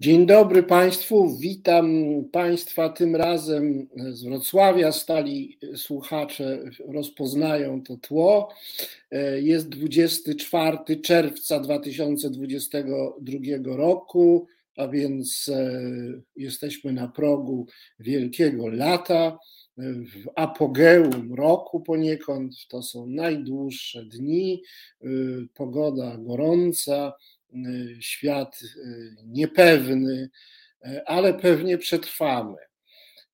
Dzień dobry Państwu, witam Państwa tym razem z Wrocławia. Stali słuchacze rozpoznają to tło. Jest 24 czerwca 2022 roku, a więc e, jesteśmy na progu wielkiego lata, w apogeum roku poniekąd. To są najdłuższe dni, pogoda gorąca świat y, niepewny, y, ale pewnie przetrwamy.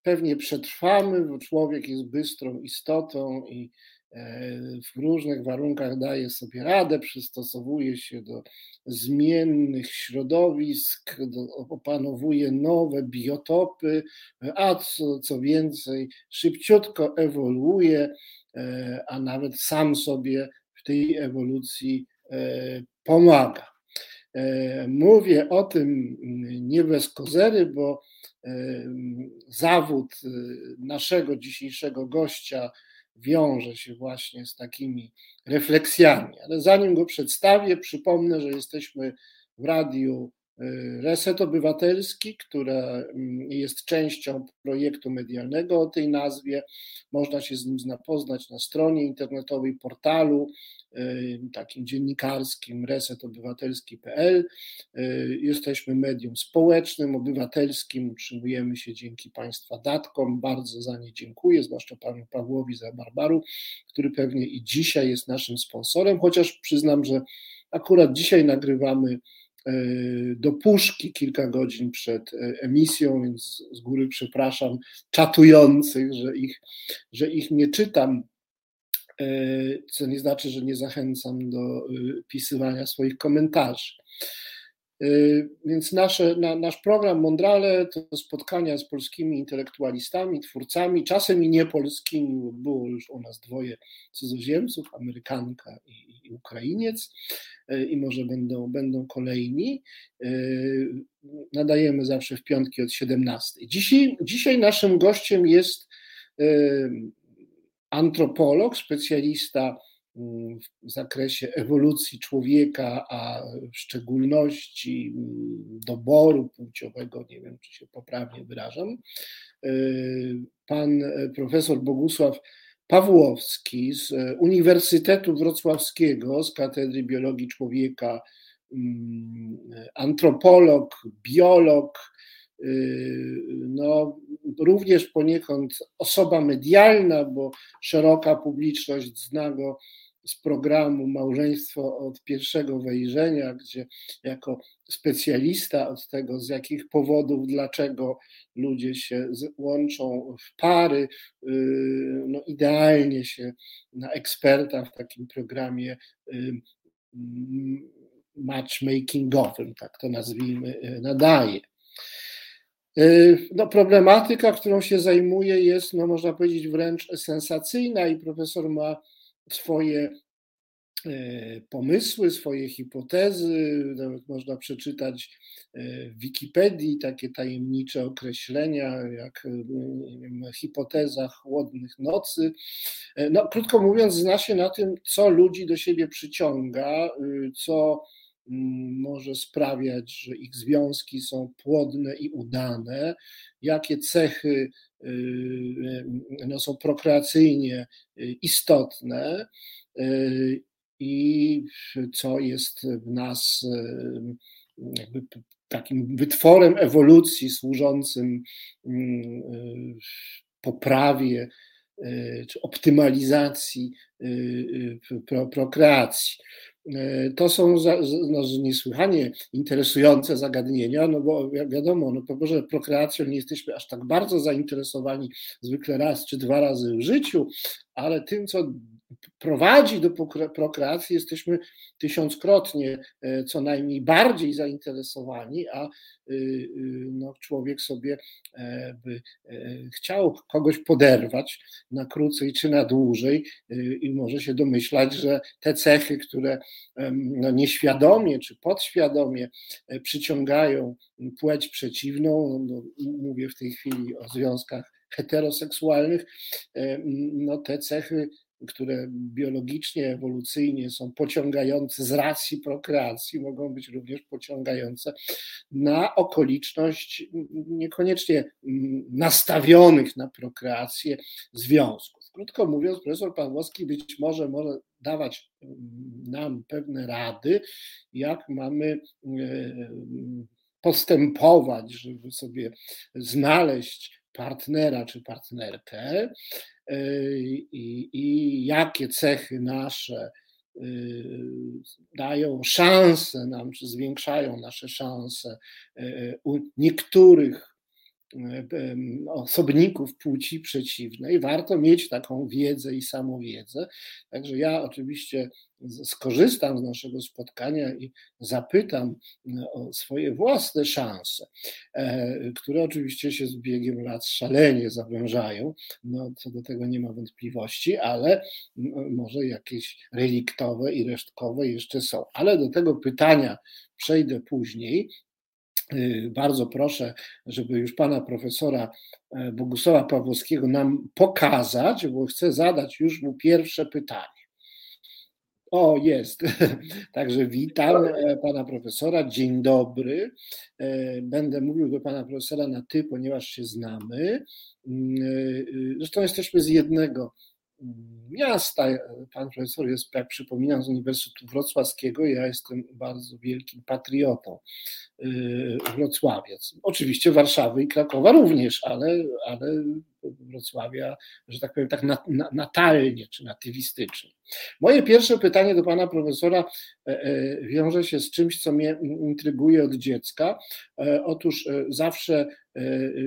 Pewnie przetrwamy, bo człowiek jest bystrą istotą i w różnych warunkach daje sobie radę, przystosowuje się do zmiennych środowisk, do, opanowuje nowe biotopy, a co, co więcej, szybciutko ewoluuje, a nawet sam sobie w tej ewolucji pomaga. E, mówię o tym mm, nie bez kozery, bo e, zawód e, naszego dzisiejszego gościa wiąże się właśnie z takimi refleksjami. Ale zanim go przedstawię, przypomnę, że jesteśmy w radiu Reset Obywatelski, które mm, jest częścią projektu medialnego o tej nazwie. Można się z nim zapoznać na stronie internetowej, portalu takim dziennikarskim resetobywatelski.pl. Jesteśmy medium społecznym, obywatelskim, utrzymujemy się dzięki Państwa datkom. Bardzo za nie dziękuję, zwłaszcza panu Pawłowi za Barbaru, który pewnie i dzisiaj jest naszym sponsorem, chociaż przyznam, że akurat dzisiaj nagrywamy do puszki kilka godzin przed e, emisją, więc z góry przepraszam czatujących, że ich, że ich nie czytam E, co nie znaczy, że nie zachęcam do e, pisywania swoich komentarzy. E, więc nasze, na, nasz program Mondrale to spotkania z polskimi intelektualistami, twórcami, czasem i niepolskimi, bo było już u nas dwoje cudzoziemców, Amerykanka i, i Ukrainiec, i może będą, będą kolejni. Nadajemy zawsze w piątki od 17. Dzisiaj, dzisiaj naszym gościem jest antropolog, specjalista w zakresie ewolucji człowieka, a w szczególności doboru płciowego, nie wiem czy się poprawnie wyrażam, y, pan profesor Bogusław Pawłowski z Uniwersytetu Wrocławskiego, z Katedry Biologii Człowieka, mm, antropolog, biolog, y, no, również poniekąd osoba medialna, bo szeroka publiczność zna go z programu Małżeństwo od pierwszego wejrzenia, gdzie jako specjalista od tego, z jakich powodów, dlaczego ludzie się łączą w pary, y, no idealnie się na eksperta w takim programie y, matchmakingowym, tak to nazwijmy, y, nadaje. No, problematyka, którą się zajmuje, jest, no, można powiedzieć, wręcz sensacyjna, i profesor ma swoje y, pomysły, swoje hipotezy. Nawet można przeczytać y, w Wikipedii takie tajemnicze określenia, jak wiem, hipoteza chłodnych nocy. No, krótko mówiąc, zna się na tym, co ludzi do siebie przyciąga, co może sprawiać, że ich związki są płodne i udane, jakie cechy y, no, są prokreacyjnie y, istotne y, i co jest w nas jakby takim wytworem ewolucji służącym poprawie czy optymalizacji prokreacji. E, to są no, niesłychanie interesujące zagadnienia, no bo wiadomo, no po że prokreacją nie jesteśmy aż tak bardzo zainteresowani zwykle raz czy dwa razy w życiu, ale tym, co prowadzi do prokreacji, jesteśmy tysiąckrotnie e, co najmniej bardziej zainteresowani, a y, y, no, człowiek sobie e, by e, chciał kogoś poderwać na krócej czy na dłużej i może się domyślać, że te cechy, które no, nieświadomie czy podświadomie przyciągają płeć przeciwną, no, mówię w tej chwili o związkach heteroseksualnych, no te cechy które biologicznie, ewolucyjnie są pociągające z racji prokreacji, mogą być również pociągające na okoliczność niekoniecznie nastawionych na prokreację związków. Krótko mówiąc, profesor Pawłowski być może może dawać nam pewne rady, jak mamy postępować, żeby sobie znaleźć partnera czy partnerkę i, i jakie cechy nasze dają szanse nam, czy zwiększają nasze szanse u niektórych osobników płci przeciwnej, warto mieć taką wiedzę i samowiedzę. Także ja oczywiście skorzystam z naszego spotkania i zapytam o swoje własne szanse, e, które oczywiście się z biegiem lat szalenie zawężają. No, co do tego nie ma wątpliwości, ale może jakieś reliktowe i resztkowe jeszcze są. Ale do tego pytania przejdę później. Y, bardzo proszę, żeby już pana profesora e, Bogusława Pawłowskiego nam pokazać, bo chcę zadać już mu pierwsze pytanie. O, jest. Także witam e, pana profesora. Dzień dobry. E, będę mówił do pana profesora na ty, ponieważ się znamy. Mm, zresztą jesteśmy z jednego miasta. Pan profesor jest, jak przypominam, z Uniwersytetu Wrocławskiego. Ja jestem bardzo wielkim patriotą y, Wrocławiec. Oczywiście Warszawy i Krakowa również, ale, ale Wrocławia, że tak powiem, tak natalnie czy natywistycznie. Moje pierwsze pytanie do pana profesora e, e, wiąże się z czymś, co mnie intryguje od dziecka. E, otóż zawsze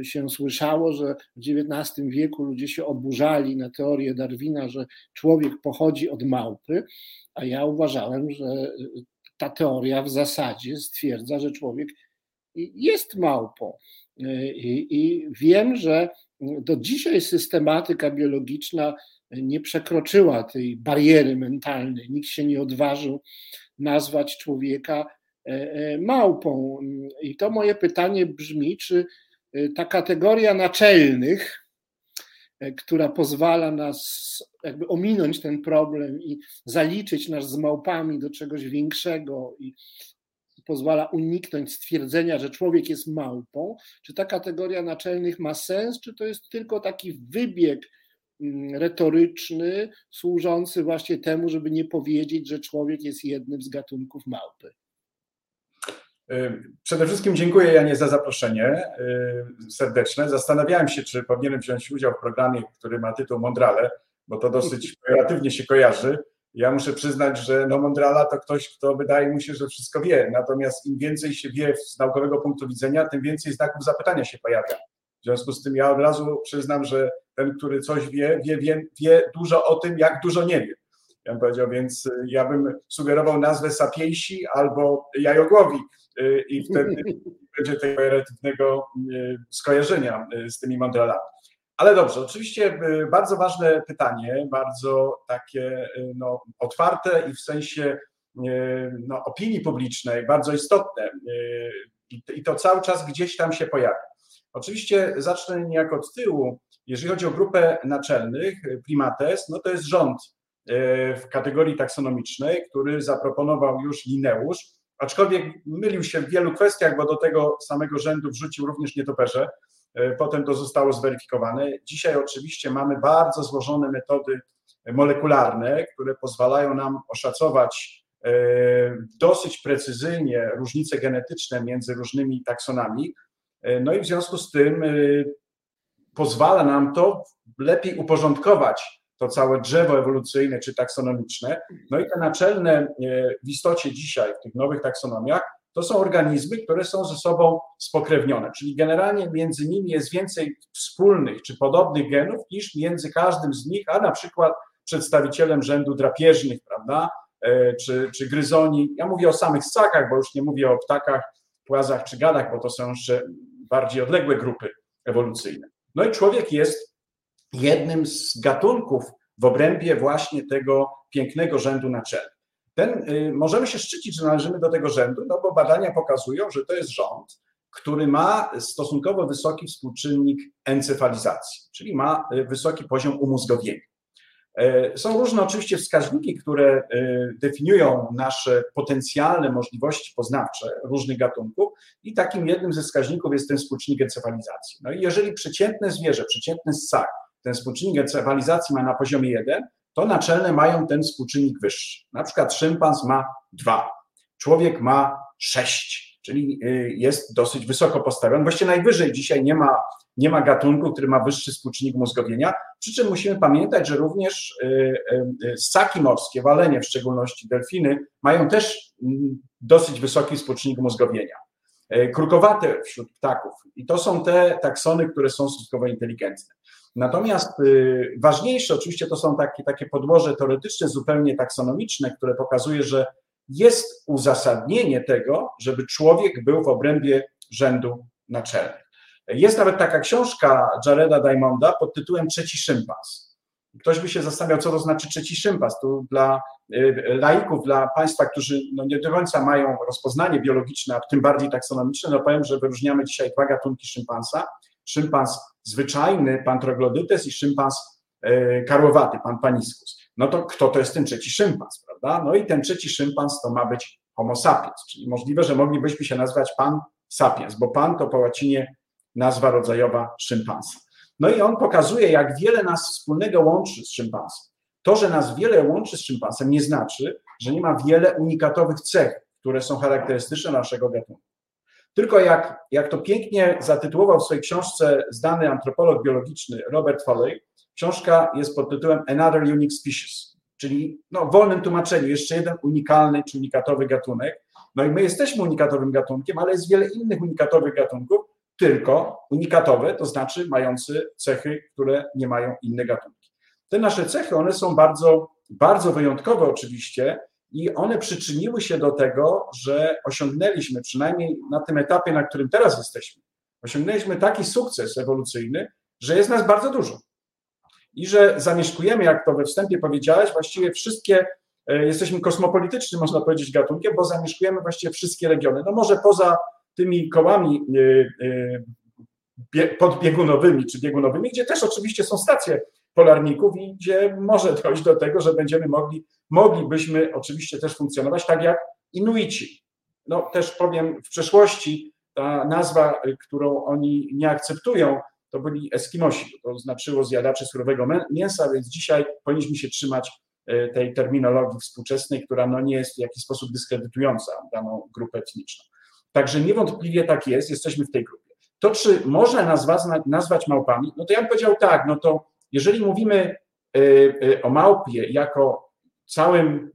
się słyszało, że w XIX wieku ludzie się oburzali na teorię Darwina, że człowiek pochodzi od małpy, a ja uważałem, że ta teoria w zasadzie stwierdza, że człowiek jest małpą. I, i wiem, że do dzisiaj systematyka biologiczna nie przekroczyła tej bariery mentalnej. Nikt się nie odważył nazwać człowieka e, e, małpą. I to moje pytanie brzmi, czy e, ta kategoria naczelnych, która pozwala nas jakby ominąć ten problem i zaliczyć nas z małpami do czegoś większego i pozwala uniknąć stwierdzenia, że człowiek jest małpą, czy ta kategoria naczelnych ma sens, czy to jest tylko taki wybieg mm, retoryczny, służący właśnie temu, żeby nie powiedzieć, że człowiek jest jednym z gatunków małpy. Przede wszystkim dziękuję Janie za zaproszenie serdeczne. Zastanawiałem się, czy powinienem wziąć udział w programie, który ma tytuł Mondrale, bo to dosyć kreatywnie się kojarzy. Ja muszę przyznać, że no Mondrala to ktoś, kto wydaje mu się, że wszystko wie. Natomiast im więcej się wie z naukowego punktu widzenia, tym więcej znaków zapytania się pojawia. W związku z tym ja od razu przyznam, że ten, który coś wie, wie, wie, wie dużo o tym, jak dużo nie wie. Ja bym powiedział, więc y, ja bym sugerował nazwę sapiejsi albo jajogłowi y, i wtedy będzie tego relatywnego y, skojarzenia z tymi Mondralami. Ale dobrze, oczywiście y, bardzo ważne pytanie, bardzo takie y, no, otwarte i w sensie y, no, opinii publicznej bardzo istotne. I to cały czas gdzieś tam się pojawia. Oczywiście zacznę niejako od tyłu. Jeżeli chodzi o grupę naczelnych, primates, no to jest rząd w kategorii taksonomicznej, który zaproponował już Lineusz, aczkolwiek mylił się w wielu kwestiach, bo do tego samego rzędu wrzucił również nietoperze. E, potem to zostało zweryfikowane. Dzisiaj oczywiście mamy bardzo złożone metody molekularne, które pozwalają nam oszacować e, dosyć precyzyjnie różnice genetyczne między różnymi taksonami. E, no i w związku z tym pozwala nam to lepiej uporządkować to całe drzewo ewolucyjne czy taksonomiczne. No i te naczelne w istocie dzisiaj w tych nowych taksonomiach to są organizmy, które są ze sobą spokrewnione, czyli generalnie między nimi jest więcej wspólnych czy podobnych genów niż między każdym z nich, a na przykład przedstawicielem rzędu drapieżnych, prawda, e, czy, czy gryzoni. Ja mówię o samych ssakach, bo już nie mówię o ptakach, płazach czy gadach, bo to są jeszcze bardziej odległe grupy ewolucyjne. No i człowiek jest jednym z gatunków w obrębie właśnie tego pięknego rzędu naczelnego. Ten, y, możemy się szczycić, że należymy do tego rzędu, no bo badania pokazują, że to jest rząd, który ma stosunkowo wysoki współczynnik encefalizacji, czyli ma y, wysoki poziom umózgowienia. E, są różne oczywiście wskaźniki, które e, definiują nasze potencjalne możliwości poznawcze różnych gatunków i takim jednym ze wskaźników jest ten współczynnik encefalizacji. No i jeżeli przeciętne zwierzę, przeciętny ssak, ten współczynnik encefalizacji ma na poziomie 1, to naczelne mają ten współczynnik wyższy. Na przykład szympans ma 2, człowiek ma 6, czyli y, jest dosyć wysoko postawiony. Właściwie najwyżej dzisiaj nie ma, nie ma gatunku, który ma wyższy współczynnik mózgowienia, przy czym musimy pamiętać, że również y, y, ssaki morskie, walenie w szczególności delfiny, mają też mm, dosyć wysoki współczynnik mózgowienia. Krukowate wśród ptaków. I to są te taksony, które są stosunkowo inteligentne. Natomiast y, ważniejsze oczywiście to są takie, takie podłoże teoretyczne, zupełnie taksonomiczne, które pokazuje, że jest uzasadnienie tego, żeby człowiek był w obrębie rzędu naczelnych. Jest nawet taka książka Jareda Diamonda pod tytułem Trzeci szympans. Ktoś by się zastanawiał, co to znaczy trzeci szympas. Tu dla y, laików, dla Państwa, którzy no nie do końca mają rozpoznanie biologiczne, a tym bardziej taksonomiczne, no powiem, że wyróżniamy dzisiaj dwa gatunki szympansa. Szympans zwyczajny, pan troglodytes i szympans e, karłowaty, pan paniskus. No to kto to jest ten trzeci szympans, prawda? No i ten trzeci szympans to ma być homo sapiens, czyli możliwe, że moglibyśmy się nazwać pan sapiens, bo pan to po łacinie nazwa rodzajowa szympansa. No i on pokazuje, jak wiele nas wspólnego łączy z szympansem. To, że nas wiele łączy z szympansem, nie znaczy, że nie ma wiele unikatowych cech, które są charakterystyczne naszego gatunku. Tylko jak, jak to pięknie zatytułował w swojej książce znany antropolog biologiczny Robert Foley, książka jest pod tytułem Another Unique Species, czyli no, w wolnym tłumaczeniu jeszcze jeden unikalny czy unikatowy gatunek. No i my jesteśmy unikatowym gatunkiem, ale jest wiele innych unikatowych gatunków, tylko unikatowe, to znaczy mający cechy, które nie mają inne gatunki. Te nasze cechy, one są bardzo, bardzo wyjątkowe oczywiście, i one przyczyniły się do tego, że osiągnęliśmy, przynajmniej na tym etapie, na którym teraz jesteśmy, osiągnęliśmy taki sukces ewolucyjny, że jest nas bardzo dużo. I że zamieszkujemy, jak to we wstępie powiedziałeś, właściwie wszystkie, e, jesteśmy kosmopolitycznym, można powiedzieć, gatunkiem, bo zamieszkujemy właściwie wszystkie regiony. No może poza tymi kołami e, e, podbiegunowymi czy biegunowymi, gdzie też oczywiście są stacje polarników i gdzie może dojść do tego, że będziemy mogli, moglibyśmy oczywiście też funkcjonować tak jak Inuici. No też powiem, w przeszłości ta nazwa, którą oni nie akceptują, to byli Eskimosi, to znaczyło zjadacze surowego mięsa, więc dzisiaj powinniśmy się trzymać e, tej terminologii współczesnej, która no nie jest w jakiś sposób dyskredytująca daną grupę etniczną. Także niewątpliwie tak jest, jesteśmy w tej grupie. To, czy można nazwać, nazwać małpami, no to ja bym powiedział tak, no to jeżeli mówimy y, y, o małpie jako całym,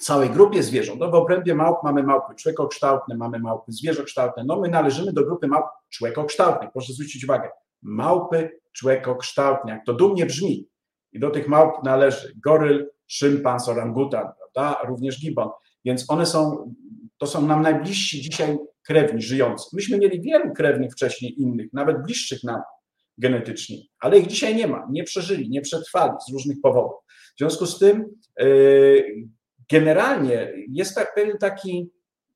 całej grupie zwierząt, no w obrębie małp mamy małpy człekokształtne, mamy małpy zwierzokształtne, no my należymy do grupy małp człekokształtnych, proszę zwrócić uwagę, małpy człekokształtne, jak to dumnie brzmi. I do tych małp należy goryl, szympans, orangutan, prawda? również gibbon. Więc one są, to są nam najbliżsi dzisiaj krewni żyjący. Myśmy mieli wielu krewnych wcześniej innych, nawet bliższych nam, genetycznie, ale ich dzisiaj nie ma, nie przeżyli, nie przetrwali z różnych powodów. W związku z tym yy, generalnie jest tak, pewien taki,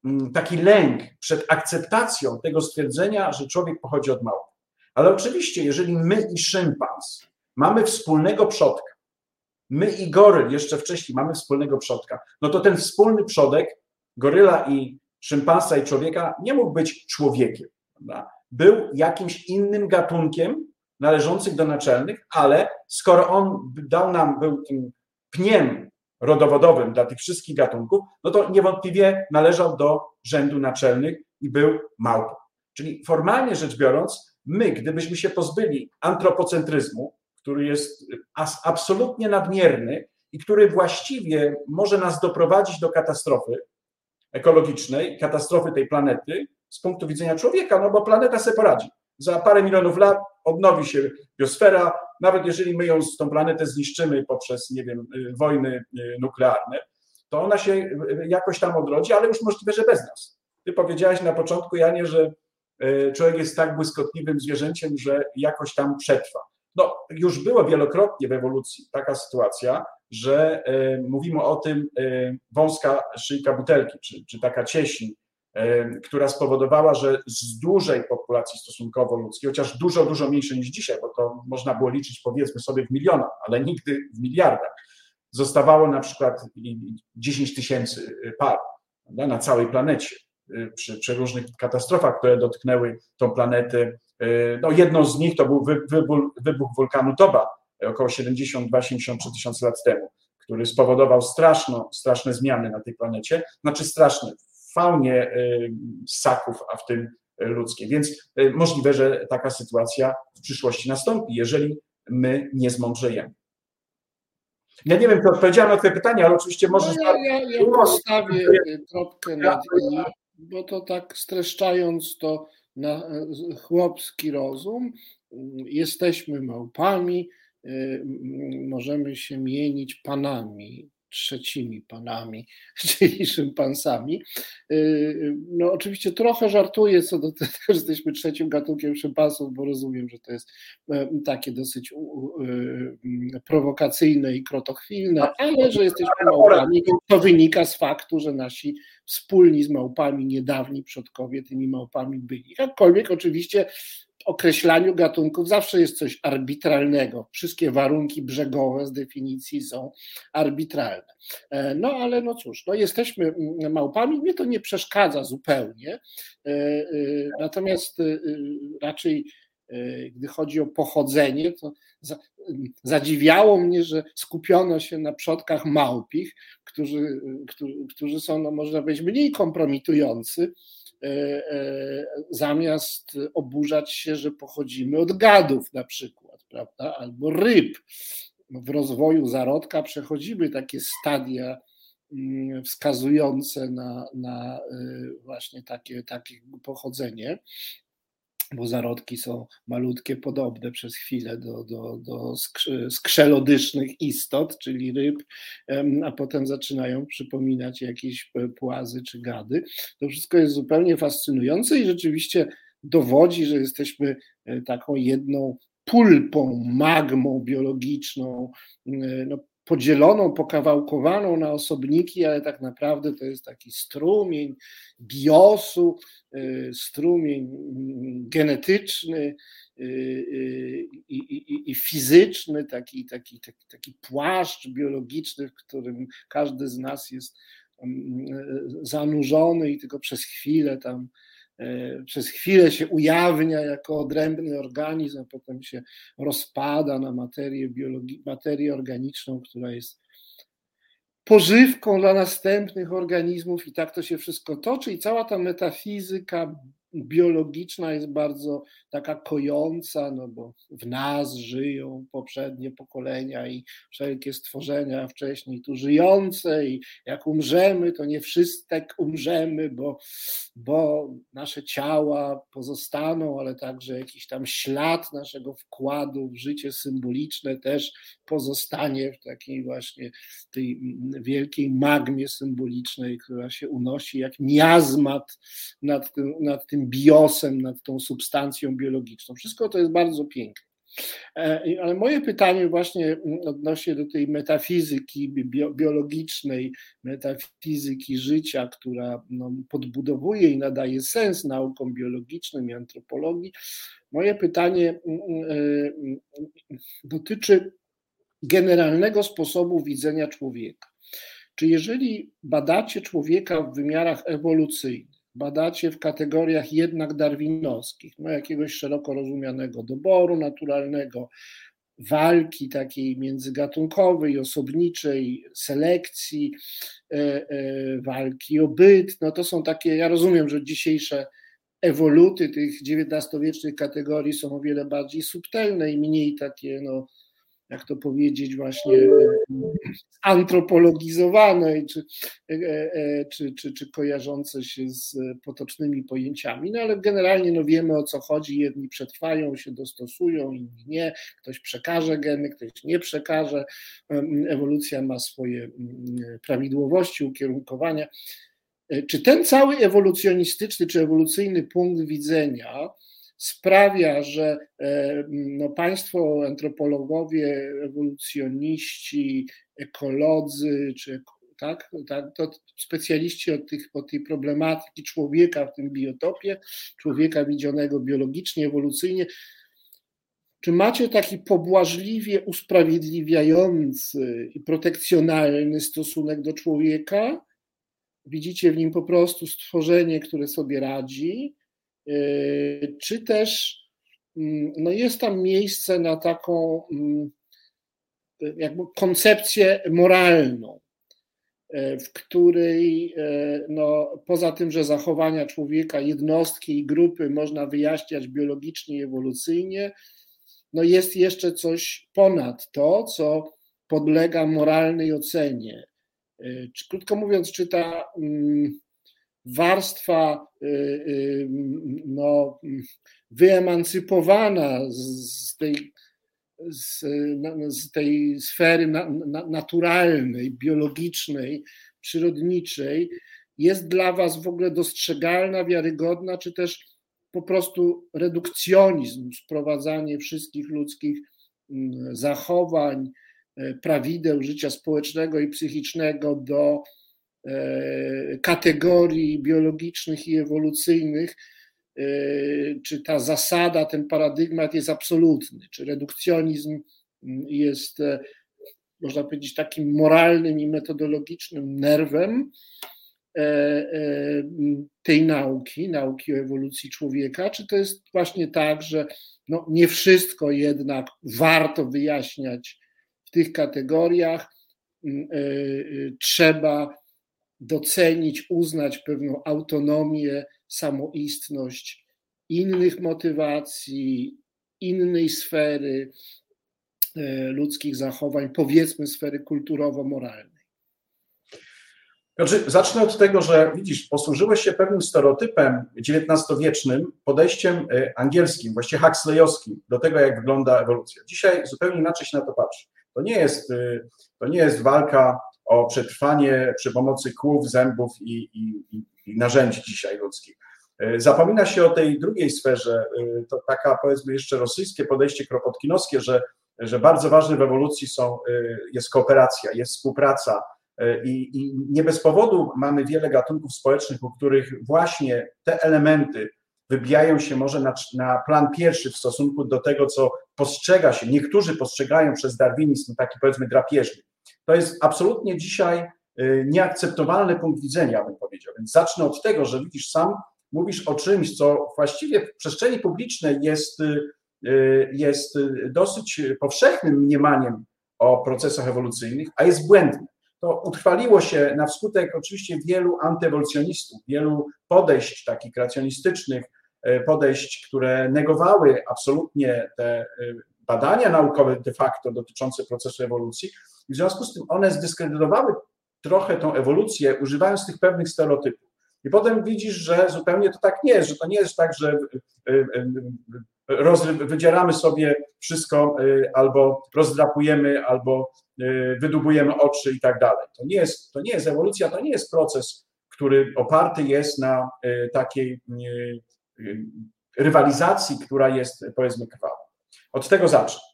mm, taki lęk przed akceptacją tego stwierdzenia, że człowiek pochodzi od małpy. Ale oczywiście, jeżeli my i szympans mamy wspólnego przodka, my i goryl jeszcze wcześniej mamy wspólnego przodka, no to ten wspólny przodek goryla i szympansa i człowieka nie mógł być człowiekiem. Prawda? Był jakimś innym gatunkiem, należących do naczelnych, ale skoro on dał nam, był tym pniem rodowodowym dla tych wszystkich gatunków, no to niewątpliwie należał do rzędu naczelnych i był małpą. Czyli formalnie rzecz biorąc, my, gdybyśmy się pozbyli antropocentryzmu, który jest absolutnie nadmierny i który właściwie może nas doprowadzić do katastrofy ekologicznej, katastrofy tej planety z punktu widzenia człowieka, no bo planeta sobie poradzi. Za parę milionów lat odnowi się biosfera, nawet jeżeli my ją, tą planetę zniszczymy poprzez, nie wiem, y, wojny y, nuklearne, to ona się y, jakoś tam odrodzi, ale już możliwe, że bez nas. Ty powiedziałeś na początku, Janie, że człowiek jest tak błyskotliwym zwierzęciem, że jakoś tam przetrwa. No, już było wielokrotnie w ewolucji taka sytuacja, że mówimy o tym wąska szyjka butelki, czy, czy taka cieśń, która spowodowała, że z dużej populacji stosunkowo ludzkiej, chociaż dużo, dużo mniejszej niż dzisiaj, bo to można było liczyć powiedzmy sobie w milionach, ale nigdy w miliardach, zostawało na przykład 10 tysięcy par na całej planecie przy przeróżnych katastrofach, które dotknęły tą planetę. No jedną z nich to był wybuch wulkanu Toba około 72-73 tysiące lat temu, który spowodował straszno, straszne zmiany na tej planecie, znaczy straszne faunie ssaków, a w tym ludzkiej. Więc możliwe, że taka sytuacja w przyszłości nastąpi, jeżeli my nie zmądrzejemy. Ja nie wiem, czy odpowiedziałem na Twoje pytanie, ale oczywiście możesz... No ja, ja, ja postawię kropkę nad i, bo to tak streszczając to na chłopski rozum, jesteśmy małpami, możemy się mienić panami, trzecimi panami, czyli szympansami. No oczywiście trochę żartuję co do tego, że jesteśmy trzecim gatunkiem szympansów, bo rozumiem, że to jest takie dosyć prowokacyjne i krotochwilne, ale że jesteśmy małpami, to wynika z faktu, że nasi wspólni z małpami niedawni przodkowie tymi małpami byli. Jakkolwiek oczywiście określaniu gatunków zawsze jest coś arbitralnego. Wszystkie warunki brzegowe z definicji są arbitralne. E, no ale no cóż, no jesteśmy małpami, mnie to nie przeszkadza zupełnie. E, e, natomiast raczej gdy chodzi o pochodzenie, to zadziwiało mnie, że skupiono się na przodkach małpich, którzy, którzy są, no można powiedzieć, mniej kompromitujący zamiast oburzać się, że pochodzimy od gadów na przykład, prawda, albo ryb. W rozwoju zarodka przechodzimy takie stadia mm, wskazujące na, na e, właśnie takie, takie pochodzenie bo zarodki są malutkie, podobne przez chwilę do, do, do skrzelodycznych istot, czyli ryb, a potem zaczynają przypominać jakieś płazy czy gady. To wszystko jest zupełnie fascynujące i rzeczywiście dowodzi, że jesteśmy e, taką jedną pulpą, magmą biologiczną, e, no, podzieloną, pokawałkowaną na osobniki, ale tak naprawdę to jest taki strumień biosu, y, strumień mm, genetyczny y, y, i, fizyczny, taki, taki, taki, taki płaszcz biologiczny, w którym każdy z nas jest mm, zanurzony i tylko przez chwilę tam przez chwilę się ujawnia jako odrębny organizm, a potem się rozpada na materię, biologi- materię organiczną, która jest pożywką dla następnych organizmów i tak to się wszystko toczy i cała ta metafizyka biologiczna jest bardzo taka kojąca, no bo w nas żyją poprzednie pokolenia i wszelkie stworzenia wcześniej tu żyjące i jak umrzemy, to nie wszyscy tak umrzemy, bo, bo nasze ciała pozostaną, ale także jakiś tam ślad naszego wkładu w życie symboliczne też pozostanie w takiej właśnie tej wielkiej magmie symbolicznej, która się unosi jak miazmat nad tym, nad tym biosem, nad tą substancją biologiczną. Wszystko to jest bardzo piękne. E, ale moje pytanie właśnie odnośnie do tej metafizyki biologicznej, metafizyki życia, która no, podbudowuje i nadaje sens naukom biologicznym i antropologii. Moje pytanie e, dotyczy generalnego sposobu widzenia człowieka. Czy jeżeli badacie człowieka w wymiarach ewolucyjnych, badacie w kategoriach jednak darwinowskich, no jakiegoś szeroko rozumianego doboru naturalnego, walki takiej międzygatunkowej, osobniczej, selekcji, e, e, walki o byt, no to są takie, ja rozumiem, że dzisiejsze ewoluty tych XIX-wiecznych kategorii są o wiele bardziej subtelne i mniej takie no, jak to powiedzieć, właśnie antropologizowane czy, e, e, czy, czy, czy kojarzące się z potocznymi pojęciami. No ale generalnie no wiemy o co chodzi. Jedni przetrwają, się dostosują, inni nie. Ktoś przekaże geny, ktoś nie przekaże. Ewolucja ma swoje prawidłowości, ukierunkowania. E, czy ten cały ewolucjonistyczny czy ewolucyjny punkt widzenia, sprawia, że e, no, państwo, antropologowie, ewolucjoniści, ekolodzy, czy tak, tak, to specjaliści od, tych, od tej problematyki człowieka w tym biotopie, człowieka widzianego biologicznie, ewolucyjnie, czy macie taki pobłażliwie usprawiedliwiający i protekcjonalny stosunek do człowieka? Widzicie w nim po prostu stworzenie, które sobie radzi, czy też mm, no jest tam miejsce na taką mm, jakby koncepcję moralną, e, w której e, no, poza tym, że zachowania człowieka, jednostki i grupy można wyjaśniać biologicznie i ewolucyjnie, no jest jeszcze coś ponad to, co podlega moralnej ocenie. Krótko mówiąc, czy ta mm, warstwa no, wyemancypowana z tej z, z tej sfery na, na, naturalnej, biologicznej, przyrodniczej jest dla Was w ogóle dostrzegalna, wiarygodna, czy też po prostu redukcjonizm, sprowadzanie wszystkich ludzkich mm, zachowań, e, prawideł życia społecznego i psychicznego do kategorii biologicznych i ewolucyjnych, Y, czy ta zasada, ten paradygmat jest absolutny, czy redukcjonizm jest, e, można powiedzieć, takim moralnym i metodologicznym nerwem e, e, tej nauki, nauki o ewolucji człowieka, czy to jest właśnie tak, że no nie wszystko jednak warto wyjaśniać w tych kategoriach, trzeba docenić, uznać pewną autonomię samoistność innych motywacji, innej sfery e, ludzkich zachowań, powiedzmy sfery kulturowo-moralnej. Zacznę od tego, że widzisz, posłużyłeś się pewnym stereotypem XIX-wiecznym, podejściem e, angielskim, właściwie huxleyowskim do tego, jak wygląda ewolucja. Dzisiaj zupełnie inaczej się na to patrzy. To nie jest, e, to nie jest walka o przetrwanie przy pomocy kłów, zębów i, i, i narzędzi dzisiaj ludzkich. E, zapomina się o tej drugiej sferze, e, to taka powiedzmy jeszcze rosyjskie podejście kropotkinowskie, że, że bardzo ważne w ewolucji są, e, jest kooperacja, jest współpraca i, i nie bez powodu mamy wiele gatunków społecznych, u których właśnie te elementy wybijają się może na, na plan pierwszy w stosunku do tego, co postrzega się, niektórzy postrzegają przez darwinizm taki powiedzmy drapieżny. To jest absolutnie dzisiaj nieakceptowalny punkt widzenia, bym powiedział. Więc zacznę od tego, że widzisz sam, mówisz o czymś, co właściwie w przestrzeni publicznej jest, y, jest dosyć powszechnym mniemaniem o procesach ewolucyjnych, a jest błędne. To utrwaliło się na wskutek oczywiście wielu antyewolucjonistów, wielu podejść takich kreacjonistycznych, y, podejść, które negowały absolutnie te y, badania naukowe de facto dotyczące procesu ewolucji. W związku z tym one zdyskredytowały trochę tą ewolucję, używając tych pewnych stereotypów. I potem widzisz, że zupełnie to tak nie jest, że to nie jest tak, że y, y, y, wydzieramy sobie wszystko albo rozdrapujemy, albo wydubujemy oczy i tak dalej. To nie jest, to nie jest ewolucja, to nie jest proces, który oparty jest na takiej rywalizacji, która jest powiedzmy krwawa. Od tego zacznę.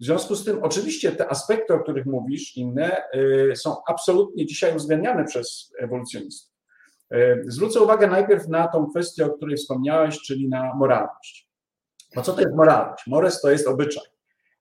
W związku z tym, oczywiście, te aspekty, o których mówisz, inne, są absolutnie dzisiaj uwzględniane przez ewolucjonistów. E, zwrócę uwagę najpierw na tą kwestię, o której wspomniałeś, czyli na moralność. No co to jest moralność? Mores to jest obyczaj.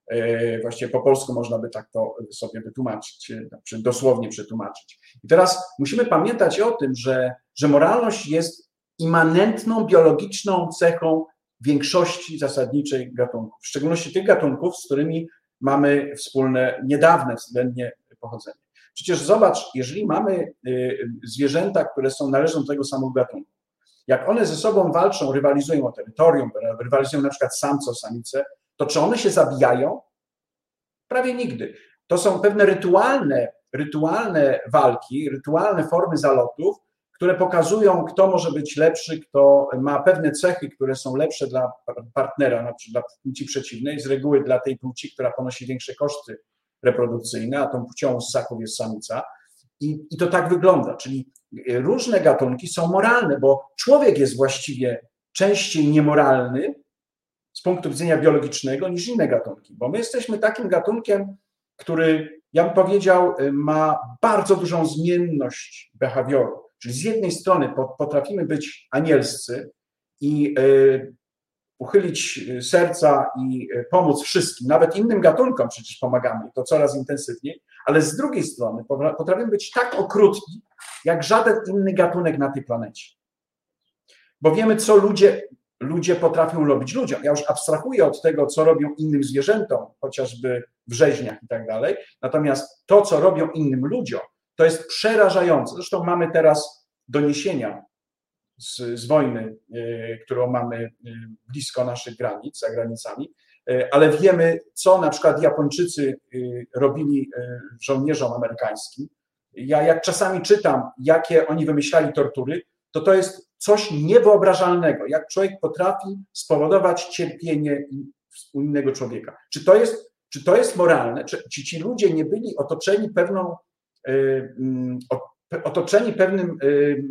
E, właściwie po polsku można by tak to sobie wytłumaczyć, e, dosłownie przetłumaczyć. I teraz musimy pamiętać o tym, że, że moralność jest immanentną, biologiczną cechą większości zasadniczej gatunków, w szczególności tych gatunków, z którymi mamy wspólne, niedawne względnie pochodzenie. Przecież zobacz, jeżeli mamy y, zwierzęta, które są należą do tego samego gatunku, jak one ze sobą walczą, rywalizują o terytorium, rywalizują na przykład samce o samice, to czy one się zabijają? Prawie nigdy. To są pewne rytualne, rytualne walki, rytualne formy zalotów, które pokazują, kto może być lepszy, kto ma pewne cechy, które są lepsze dla partnera, na przykład dla płci przeciwnej, z reguły dla tej płci, która ponosi większe koszty reprodukcyjne, a tą płcią ssaków jest samica. I, I to tak wygląda, czyli różne gatunki są moralne, bo człowiek jest właściwie częściej niemoralny z punktu widzenia biologicznego niż inne gatunki, bo my jesteśmy takim gatunkiem, który, ja bym powiedział, ma bardzo dużą zmienność behawioru. Czyli z jednej strony potrafimy być anielscy i e, uchylić serca i pomóc wszystkim, nawet innym gatunkom przecież pomagamy, to coraz intensywniej, ale z drugiej strony potrafimy być tak okrutni, jak żaden inny gatunek na tej planecie. Bo wiemy, co ludzie, ludzie potrafią robić ludziom. Ja już abstrahuję od tego, co robią innym zwierzętom, chociażby w rzeźniach i tak dalej. Natomiast to, co robią innym ludziom, to jest przerażające. Zresztą mamy teraz doniesienia z, z wojny, y, którą mamy y, blisko naszych granic, za granicami, y, ale wiemy, co na przykład Japończycy robili żołnierzom amerykańskim. Ja jak czasami czytam, jakie oni wymyślali tortury, to to jest coś niewyobrażalnego, jak człowiek potrafi spowodować cierpienie u innego człowieka. Czy to jest, czy to jest moralne? Czy, ci ludzie nie byli otoczeni pewną, otoczeni pewnym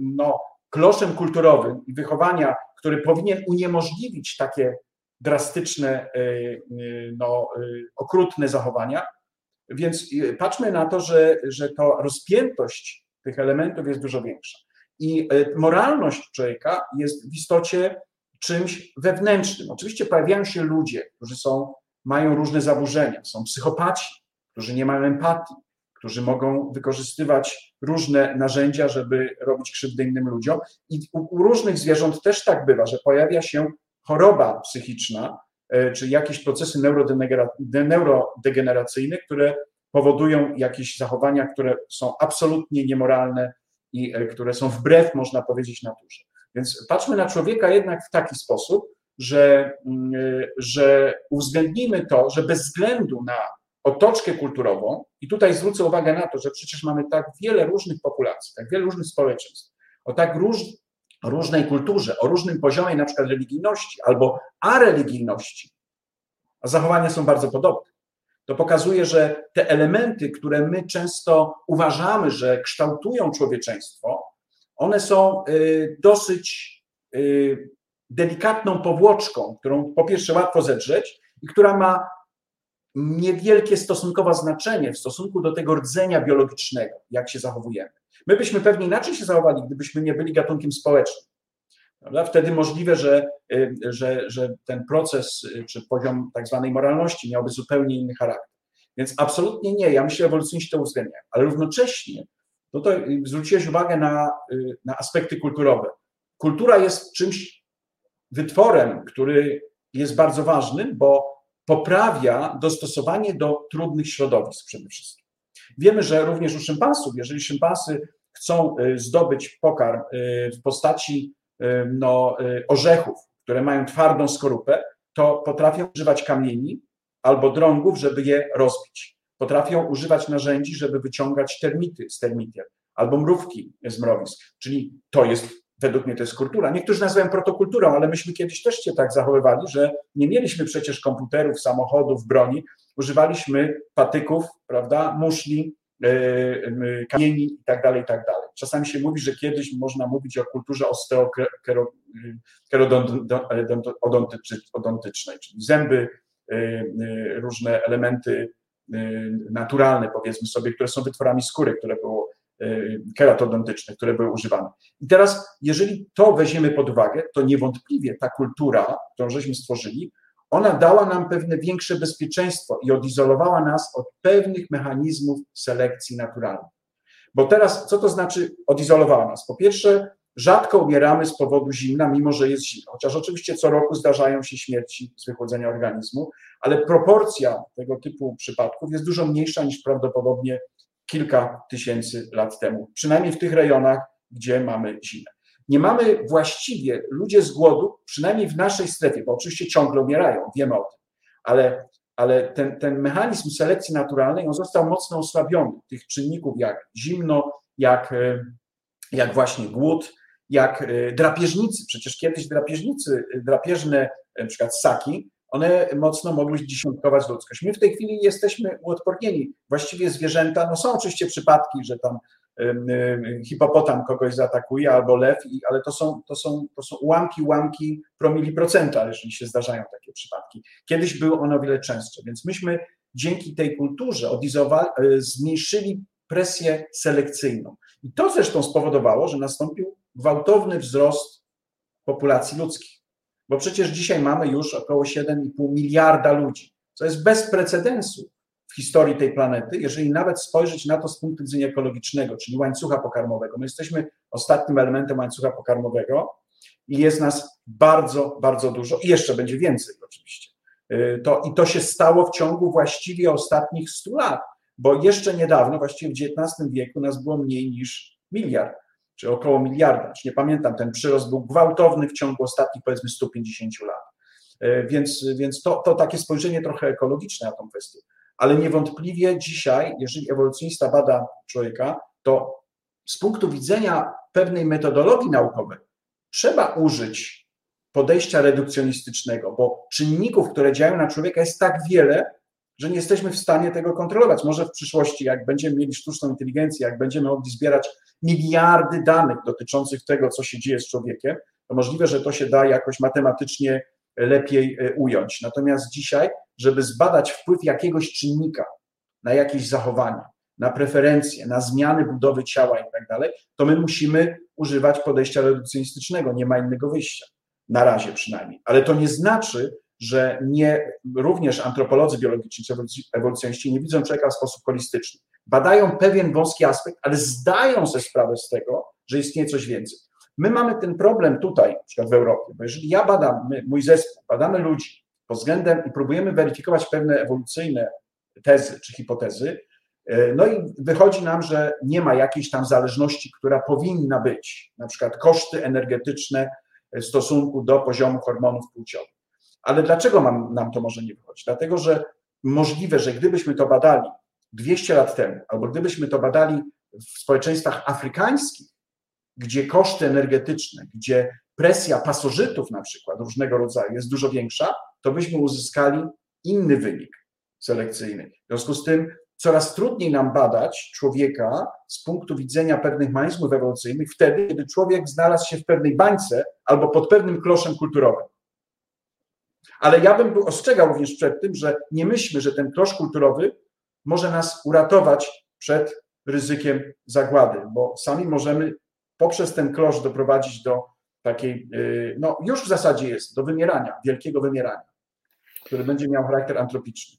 no, kloszem kulturowym i wychowania, który powinien uniemożliwić takie drastyczne, no, okrutne zachowania. Więc patrzmy na to, że, że to rozpiętość tych elementów jest dużo większa. I moralność człowieka jest w istocie czymś wewnętrznym. Oczywiście pojawiają się ludzie, którzy są, mają różne zaburzenia, są psychopaci, którzy nie mają empatii, którzy mogą wykorzystywać różne narzędzia, żeby robić krzywdę innym ludziom. I u, różnych zwierząt też tak bywa, że pojawia się choroba psychiczna, e, czy jakieś procesy neurodegeneracyjne, które powodują jakieś zachowania, które są absolutnie niemoralne, i e, które są wbrew, można powiedzieć, naturze. Więc patrzmy na człowieka jednak w taki sposób, że, mm, e, że uwzględnimy to, że bez względu na otoczkę kulturową, i tutaj zwrócę uwagę na to, że przecież mamy tak wiele różnych populacji, tak wiele różnych społeczeństw, o tak róż, różnej kulturze, o różnym poziomie na przykład religijności albo areligijności, a zachowania są bardzo podobne. To pokazuje, że te elementy, które my często uważamy, że kształtują człowieczeństwo, one są y, dosyć y, delikatną powłoczką, którą po pierwsze łatwo zedrzeć i która ma niewielkie stosunkowe znaczenie w stosunku do tego rdzenia biologicznego, jak się zachowujemy. My byśmy pewnie inaczej się zachowali, gdybyśmy nie byli gatunkiem społecznym. Prawda? Wtedy możliwe, że, y, że, że ten proces y, czy poziom tak zwanej moralności miałby zupełnie inny charakter. Więc absolutnie nie, ja myślę, że ewolucjoniści to uwzględniają, ale równocześnie no to zwróciłeś uwagę na, y, na aspekty kulturowe. Kultura jest czymś, wytworem, który jest bardzo ważny, bo poprawia dostosowanie do trudnych środowisk przede wszystkim. Wiemy, że również u szympansów, jeżeli szympansy chcą zdobyć pokarm w postaci no, y, orzechów, które mają twardą skorupę, to potrafią używać kamieni albo drągów, żeby je rozbić. Potrafią używać narzędzi, żeby wyciągać termity z termitier albo mrówki z mrowisk. Czyli to jest, według mnie to jest kultura. Niektórzy nazywają protokulturą, ale myśmy kiedyś też się tak zachowywali, że nie mieliśmy przecież komputerów, samochodów, broni. Używaliśmy patyków, prawda, muszli, E, kamieni i tak dalej, i tak dalej. Czasami się mówi, że kiedyś można mówić o kulturze osteokerodontycznej, czyli zęby, e, e, różne elementy naturalne, powiedzmy sobie, które są wytworami skóry, które było keratodontyczne, które były używane. I teraz, jeżeli to weźmiemy pod uwagę, to niewątpliwie ta kultura, którą żeśmy stworzyli, ona dała nam pewne większe bezpieczeństwo i odizolowała nas od pewnych mechanizmów selekcji naturalnej. Bo teraz, co to znaczy odizolowała nas? Po pierwsze, rzadko umieramy z powodu zimna, mimo że jest zimno. Chociaż oczywiście co roku zdarzają się śmierci z wychłodzenia organizmu, ale proporcja tego typu przypadków jest dużo mniejsza niż prawdopodobnie kilka tysięcy lat temu, przynajmniej w tych rejonach, gdzie mamy zimę. Nie mamy właściwie, ludzie z głodu, przynajmniej w naszej strefie, bo oczywiście ciągle umierają, wiemy o tym, ale, ale ten, ten mechanizm selekcji naturalnej, on został mocno osłabiony, tych czynników jak zimno, jak, e, jak właśnie głód, jak e, drapieżnicy, przecież kiedyś drapieżnicy, drapieżne na przykład ssaki, one mocno mogły dziesiątkować ludzkość. My w tej chwili jesteśmy uodpornieni. Właściwie zwierzęta, no są oczywiście przypadki, że tam hipopotam kogoś zaatakuje albo lew, ale to są, to są, to są ułamki, ułamki promili procenta, jeżeli się zdarzają takie przypadki. Kiedyś były one o wiele częstsze, więc myśmy dzięki tej kulturze e, zmniejszyli presję selekcyjną. I to zresztą spowodowało, że nastąpił gwałtowny wzrost populacji ludzkich. Bo przecież dzisiaj mamy już około 7,5 miliarda ludzi, co jest bez precedensu w historii tej planety, jeżeli nawet spojrzeć na to z punktu widzenia ekologicznego, czyli łańcucha pokarmowego. My jesteśmy ostatnim elementem łańcucha pokarmowego i jest nas bardzo, bardzo dużo i jeszcze będzie więcej oczywiście. Y, to, I to się stało w ciągu właściwie ostatnich 100 lat, bo jeszcze niedawno, właściwie w XIX wieku, nas było mniej niż miliard, czy około miliarda. nie pamiętam, ten przyrost był gwałtowny w ciągu ostatnich powiedzmy 150 lat. Y, więc, więc to, to takie spojrzenie trochę ekologiczne na tą kwestię. Ale niewątpliwie dzisiaj, jeżeli ewolucjonista bada człowieka, to z punktu widzenia pewnej metodologii naukowej trzeba użyć podejścia redukcjonistycznego, bo czynników, które działają na człowieka jest tak wiele, że nie jesteśmy w stanie tego kontrolować. Może w przyszłości, jak będziemy mieli sztuczną inteligencję, jak będziemy mogli zbierać miliardy danych dotyczących tego, co się dzieje z człowiekiem, to możliwe, że to się da jakoś matematycznie lepiej e, ująć. Natomiast dzisiaj, żeby zbadać wpływ jakiegoś czynnika na jakieś zachowanie, na preferencje, na zmiany budowy ciała i tak dalej, to my musimy używać podejścia redukcjonistycznego, nie ma innego wyjścia na razie przynajmniej. Ale to nie znaczy, że nie, również antropolodzy biologiczni czy ewolucjoniści nie widzą człowieka w sposób holistyczny. Badają pewien wąski aspekt, ale zdają sobie sprawę z tego, że istnieje coś więcej. My mamy ten problem tutaj, na przykład w Europie, bo jeżeli ja badam, my, mój zespół, badamy ludzi pod względem i próbujemy weryfikować pewne ewolucyjne tezy czy hipotezy, e, no i wychodzi nam, że nie ma jakiejś tam zależności, która powinna być, na przykład koszty energetyczne w stosunku do poziomu hormonów płciowych. Ale dlaczego mam, nam to może nie wychodzić? Dlatego, że możliwe, że gdybyśmy to badali 200 lat temu, albo gdybyśmy to badali w społeczeństwach afrykańskich, gdzie koszty energetyczne, gdzie presja pasożytów na przykład różnego rodzaju jest dużo większa, to byśmy uzyskali inny wynik selekcyjny. W związku z tym coraz trudniej nam badać człowieka z punktu widzenia pewnych mechanizmów ewolucyjnych wtedy, kiedy człowiek znalazł się w pewnej bańce albo pod pewnym kloszem kulturowym. Ale ja bym ostrzegał również przed tym, że nie myślmy, że ten klosz kulturowy może nas uratować przed ryzykiem zagłady, bo sami możemy poprzez ten klosz doprowadzić do takiej, y, no już w zasadzie jest, do wymierania, wielkiego wymierania, które będzie miał charakter antropiczny.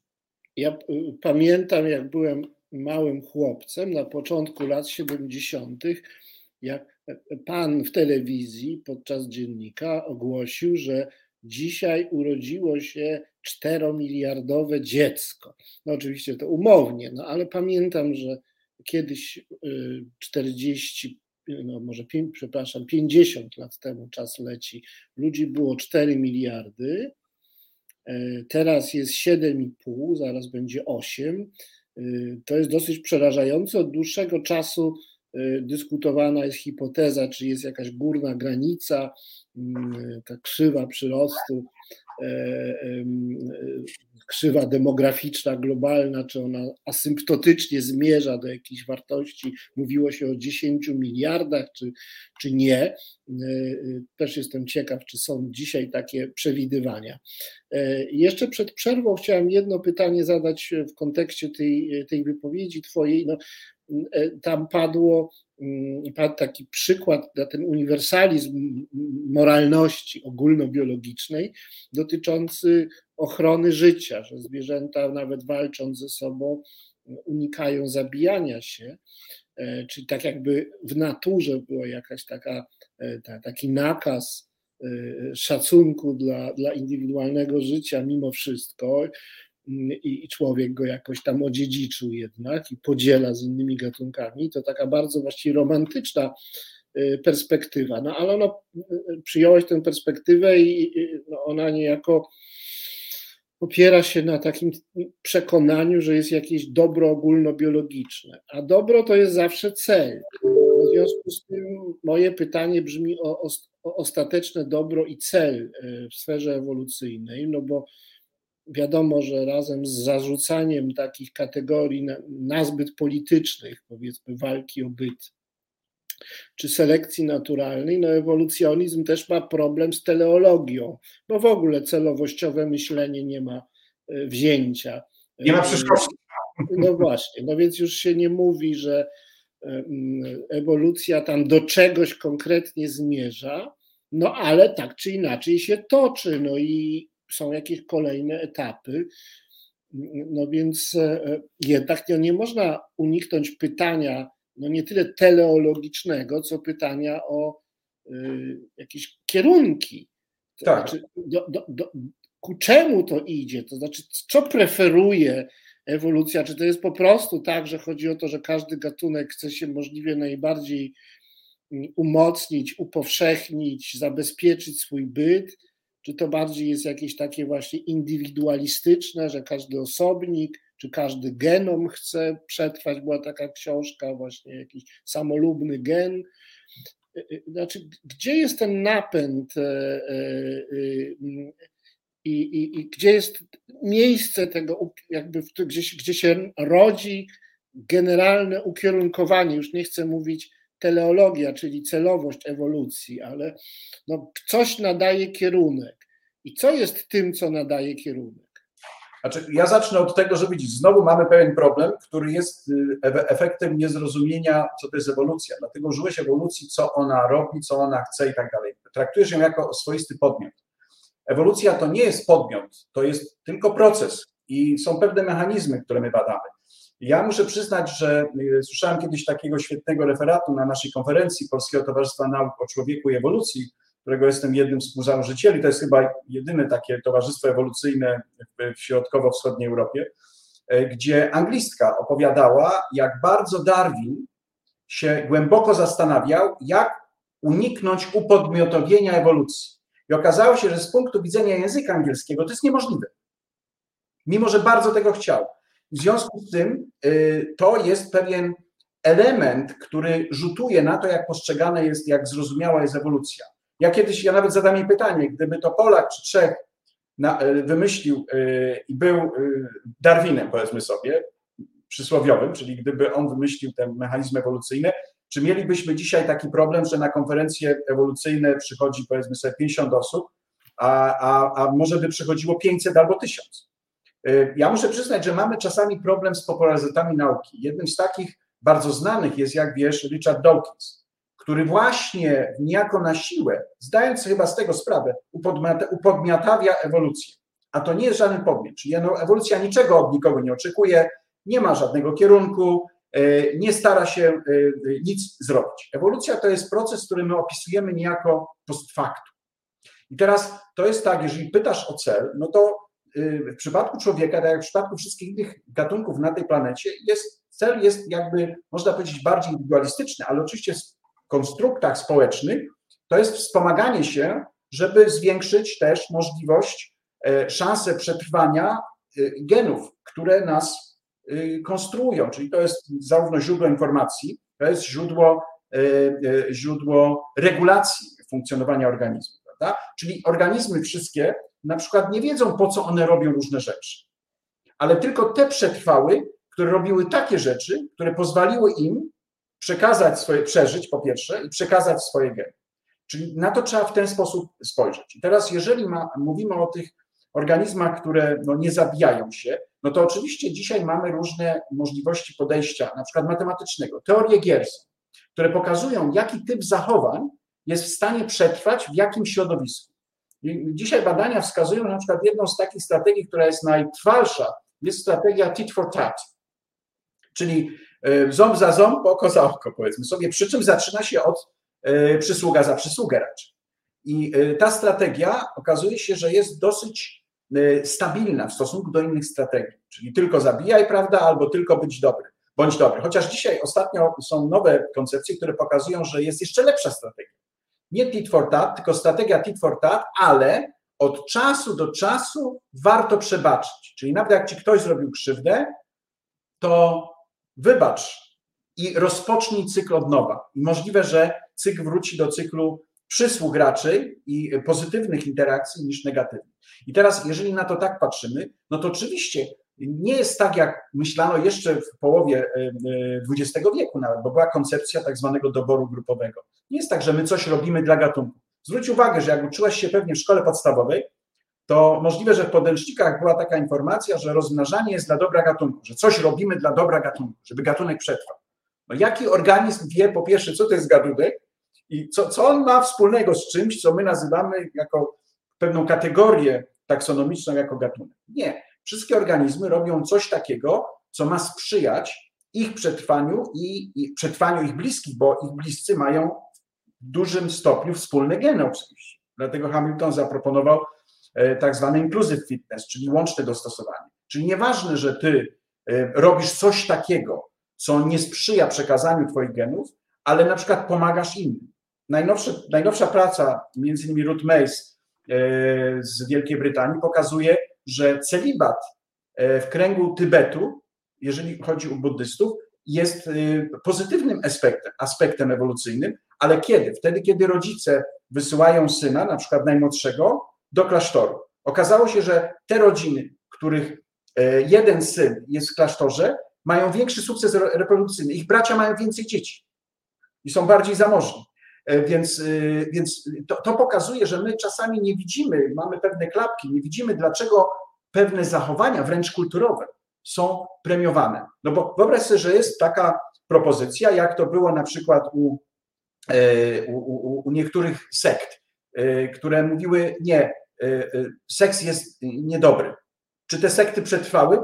Ja y, pamiętam, jak byłem małym chłopcem na początku lat 70., jak pan w telewizji podczas dziennika ogłosił, że dzisiaj urodziło się czteromiliardowe dziecko. No oczywiście to umownie, no ale pamiętam, że kiedyś 40, y, no może przepraszam, 50 lat temu czas leci, ludzi było 4 miliardy, E, teraz jest 7,5, zaraz będzie 8. E, to jest dosyć przerażające. Od dłuższego czasu dyskutowana jest hipoteza, czy jest jakaś górna granica, mm, ta krzywa przyrostu krzywa demograficzna globalna, czy ona asymptotycznie zmierza do jakiejś wartości. Mówiło się o 10 miliardach, czy, czy nie. E, e, też jestem ciekaw, czy są dzisiaj takie przewidywania. E, jeszcze przed przerwą chciałem jedno pytanie zadać w kontekście tej, tej wypowiedzi Twojej. No, tam padło padł taki przykład na ten uniwersalizm moralności ogólnobiologicznej dotyczący ochrony życia, że zwierzęta nawet walcząc ze sobą unikają zabijania się, e, czyli tak jakby w naturze była jakaś taka, e, taki nakaz e, szacunku dla, dla indywidualnego życia mimo wszystko i, człowiek go jakoś tam odziedziczył jednak i podziela z innymi gatunkami, to taka bardzo właściwie romantyczna y, perspektywa. No ale ona, y, przyjąłeś tę perspektywę i no, ona niejako opiera się na takim przekonaniu, że jest jakieś dobro ogólnobiologiczne, a dobro to jest zawsze cel. W związku z tym moje pytanie brzmi o, o ostateczne dobro i cel y, w sferze ewolucyjnej, no bo wiadomo, że razem z zarzucaniem takich kategorii nazbyt politycznych, powiedzmy walki o byt, czy selekcji naturalnej, no ewolucjonizm też ma problem z teleologią, bo w ogóle celowościowe myślenie nie ma e, wzięcia. Nie ma przeszkód. No właśnie, no więc już się nie mówi, że ewolucja tam do czegoś konkretnie zmierza, No ale tak czy inaczej się toczy, no i są jakieś kolejne etapy. No więc e, jednak nie można uniknąć pytania, no nie tyle teleologicznego, co pytania o y, jakieś kierunki. To tak. Znaczy, do, do, do, ku czemu to idzie? To znaczy, co preferuje ewolucja? Czy to jest po prostu tak, że chodzi o to, że każdy gatunek chce się możliwie najbardziej umocnić, upowszechnić, zabezpieczyć swój byt? Czy to bardziej jest jakieś takie właśnie indywidualistyczne, że każdy osobnik, czy każdy genom chce przetrwać? Była taka książka, właśnie jakiś samolubny gen. Y, y, znaczy, gdzie jest ten napęd e, e, i, i, i gdzie jest miejsce tego, jakby gdzie, gdzie się rodzi generalne ukierunkowanie? Już nie chcę mówić teleologia, czyli celowość ewolucji, ale no, coś nadaje kierunek. I co jest tym, co nadaje kierunek? Znaczy, ja zacznę od tego, że widzisz, znowu mamy pewien problem, który jest y, efektem niezrozumienia, co to jest ewolucja. Dlatego użyłeś ewolucji, co ona robi, co ona chce i tak dalej. Traktujesz ją jako swoisty podmiot. Ewolucja to nie jest podmiot, to jest tylko proces i są pewne mechanizmy, które my badamy. Ja muszę przyznać, że y, słyszałem kiedyś takiego świetnego referatu na naszej konferencji Polskiego Towarzystwa Nauk o Człowieku i Ewolucji, którego jestem jednym z współzałożycieli. To jest chyba jedyne takie towarzystwo ewolucyjne w środkowo-wschodniej Europie, y, gdzie anglistka opowiadała, jak bardzo Darwin się głęboko zastanawiał, jak uniknąć upodmiotowienia ewolucji. I okazało się, że z punktu widzenia języka angielskiego to jest niemożliwe. Mimo, że bardzo tego chciał. W związku z tym y, to jest pewien element, który rzutuje na to, jak postrzegane jest, jak zrozumiała jest ewolucja. Ja kiedyś, ja nawet zadam jej pytanie, gdyby to Polak czy Czech y, wymyślił y, i był Darwinem, powiedzmy sobie, przysłowiowym, czyli gdyby on wymyślił ten mechanizm ewolucyjny, czy mielibyśmy dzisiaj taki problem, że na konferencje ewolucyjne przychodzi powiedzmy sobie 50 osób, a, a, a może by przychodziło 500 albo 1000? Y, ja muszę przyznać, że mamy czasami problem z popularyzatami nauki. Jednym z takich bardzo znanych jest, jak wiesz, Richard Dawkins, który właśnie niejako na siłę, zdając chyba z tego sprawę, upodmiatawia ewolucję. A to nie jest żaden podmiot. Czyli ewolucja niczego od nikogo nie oczekuje, nie ma żadnego kierunku, y, nie stara się y, nic zrobić. Ewolucja to jest proces, który my opisujemy niejako post factum. I teraz to jest tak, jeżeli pytasz o cel, no to w przypadku człowieka, tak jak w przypadku wszystkich innych gatunków na tej planecie, jest, cel jest jakby, można powiedzieć, bardziej indywidualistyczny, ale oczywiście w konstruktach społecznych to jest wspomaganie się, żeby zwiększyć też możliwość, e, szansę przetrwania y, genów, które nas y, konstruują, czyli to jest zarówno źródło informacji, to jest źródło, e, e, źródło regulacji funkcjonowania organizmu. Prawda? Czyli organizmy wszystkie na przykład nie wiedzą, po co one robią różne rzeczy. Ale tylko te przetrwały, które robiły takie rzeczy, które pozwoliły im przekazać swoje, przeżyć po pierwsze i przekazać swoje geny. Czyli na to trzeba w ten sposób spojrzeć. I teraz, jeżeli ma, mówimy o tych organizmach, które no, nie zabijają się, no to oczywiście dzisiaj mamy różne możliwości podejścia, na przykład matematycznego, teorie gier, które pokazują, jaki typ zachowań jest w stanie przetrwać w jakim środowisku. Dzisiaj badania wskazują na przykład jedną z takich strategii, która jest najtrwalsza, jest strategia tit for tat, czyli e, ząb za ząb, oko za oko, powiedzmy sobie, przy czym zaczyna się od e, przysługa za przysługę raczej. I e, ta strategia okazuje się, że jest dosyć stabilna w stosunku do innych strategii, czyli tylko zabijaj, prawda, albo tylko być dobry, bądź dobry. Chociaż dzisiaj ostatnio są nowe koncepcje, które pokazują, że jest jeszcze lepsza strategia nie tit for tat, tylko strategia tit for tat, ale od czasu do czasu warto przebaczyć. Czyli nawet jak ci ktoś zrobił krzywdę, to wybacz i rozpocznij cykl od nowa. I możliwe, że cykl wróci do cyklu przysług raczej i pozytywnych interakcji niż negatywnych. I teraz, jeżeli na to tak patrzymy, no to oczywiście nie jest tak, jak myślano jeszcze w połowie XX e, e, wieku nawet, bo była koncepcja tak zwanego doboru grupowego. Nie jest tak, że my coś robimy dla gatunku. Zwróć uwagę, że jak uczyłaś się pewnie w szkole podstawowej, to możliwe, że w podręcznikach była taka informacja, że rozmnażanie jest dla dobra gatunku, że coś robimy dla dobra gatunku, żeby gatunek przetrwał. No jaki organizm wie po pierwsze, co to jest gatunek I co, co on ma wspólnego z czymś, co my nazywamy jako pewną kategorię taksonomiczną jako gatunek? Nie. Wszystkie organizmy robią coś takiego, co ma sprzyjać ich przetrwaniu i, i przetrwaniu ich bliskich, bo ich bliscy mają w dużym stopniu wspólne geny oczywiście. Dlatego Hamilton zaproponował e, tak zwany inclusive fitness, czyli łączne dostosowanie. Czyli nieważne, że ty e, robisz coś takiego, co nie sprzyja przekazaniu twoich genów, ale na przykład pomagasz innym. Najnowsza, najnowsza praca, między innymi Ruth Mace z Wielkiej Brytanii, pokazuje, że celibat w kręgu Tybetu, jeżeli chodzi o buddystów, jest pozytywnym aspektem, aspektem ewolucyjnym, ale kiedy? Wtedy, kiedy rodzice wysyłają syna, na przykład najmłodszego, do klasztoru. Okazało się, że te rodziny, których e, jeden syn jest w klasztorze, mają większy sukces reprodukcyjny. Ich bracia mają więcej dzieci i są bardziej zamożni. E, więc, e, więc to, to pokazuje, że my czasami nie widzimy, mamy pewne klapki, nie widzimy, dlaczego pewne zachowania, wręcz kulturowe, są premiowane. No bo wyobraź sobie, że jest taka propozycja, jak to było na przykład u E, u, u, u niektórych sekt, e, które mówiły nie, seks jest niedobry. Czy te sekty przetrwały?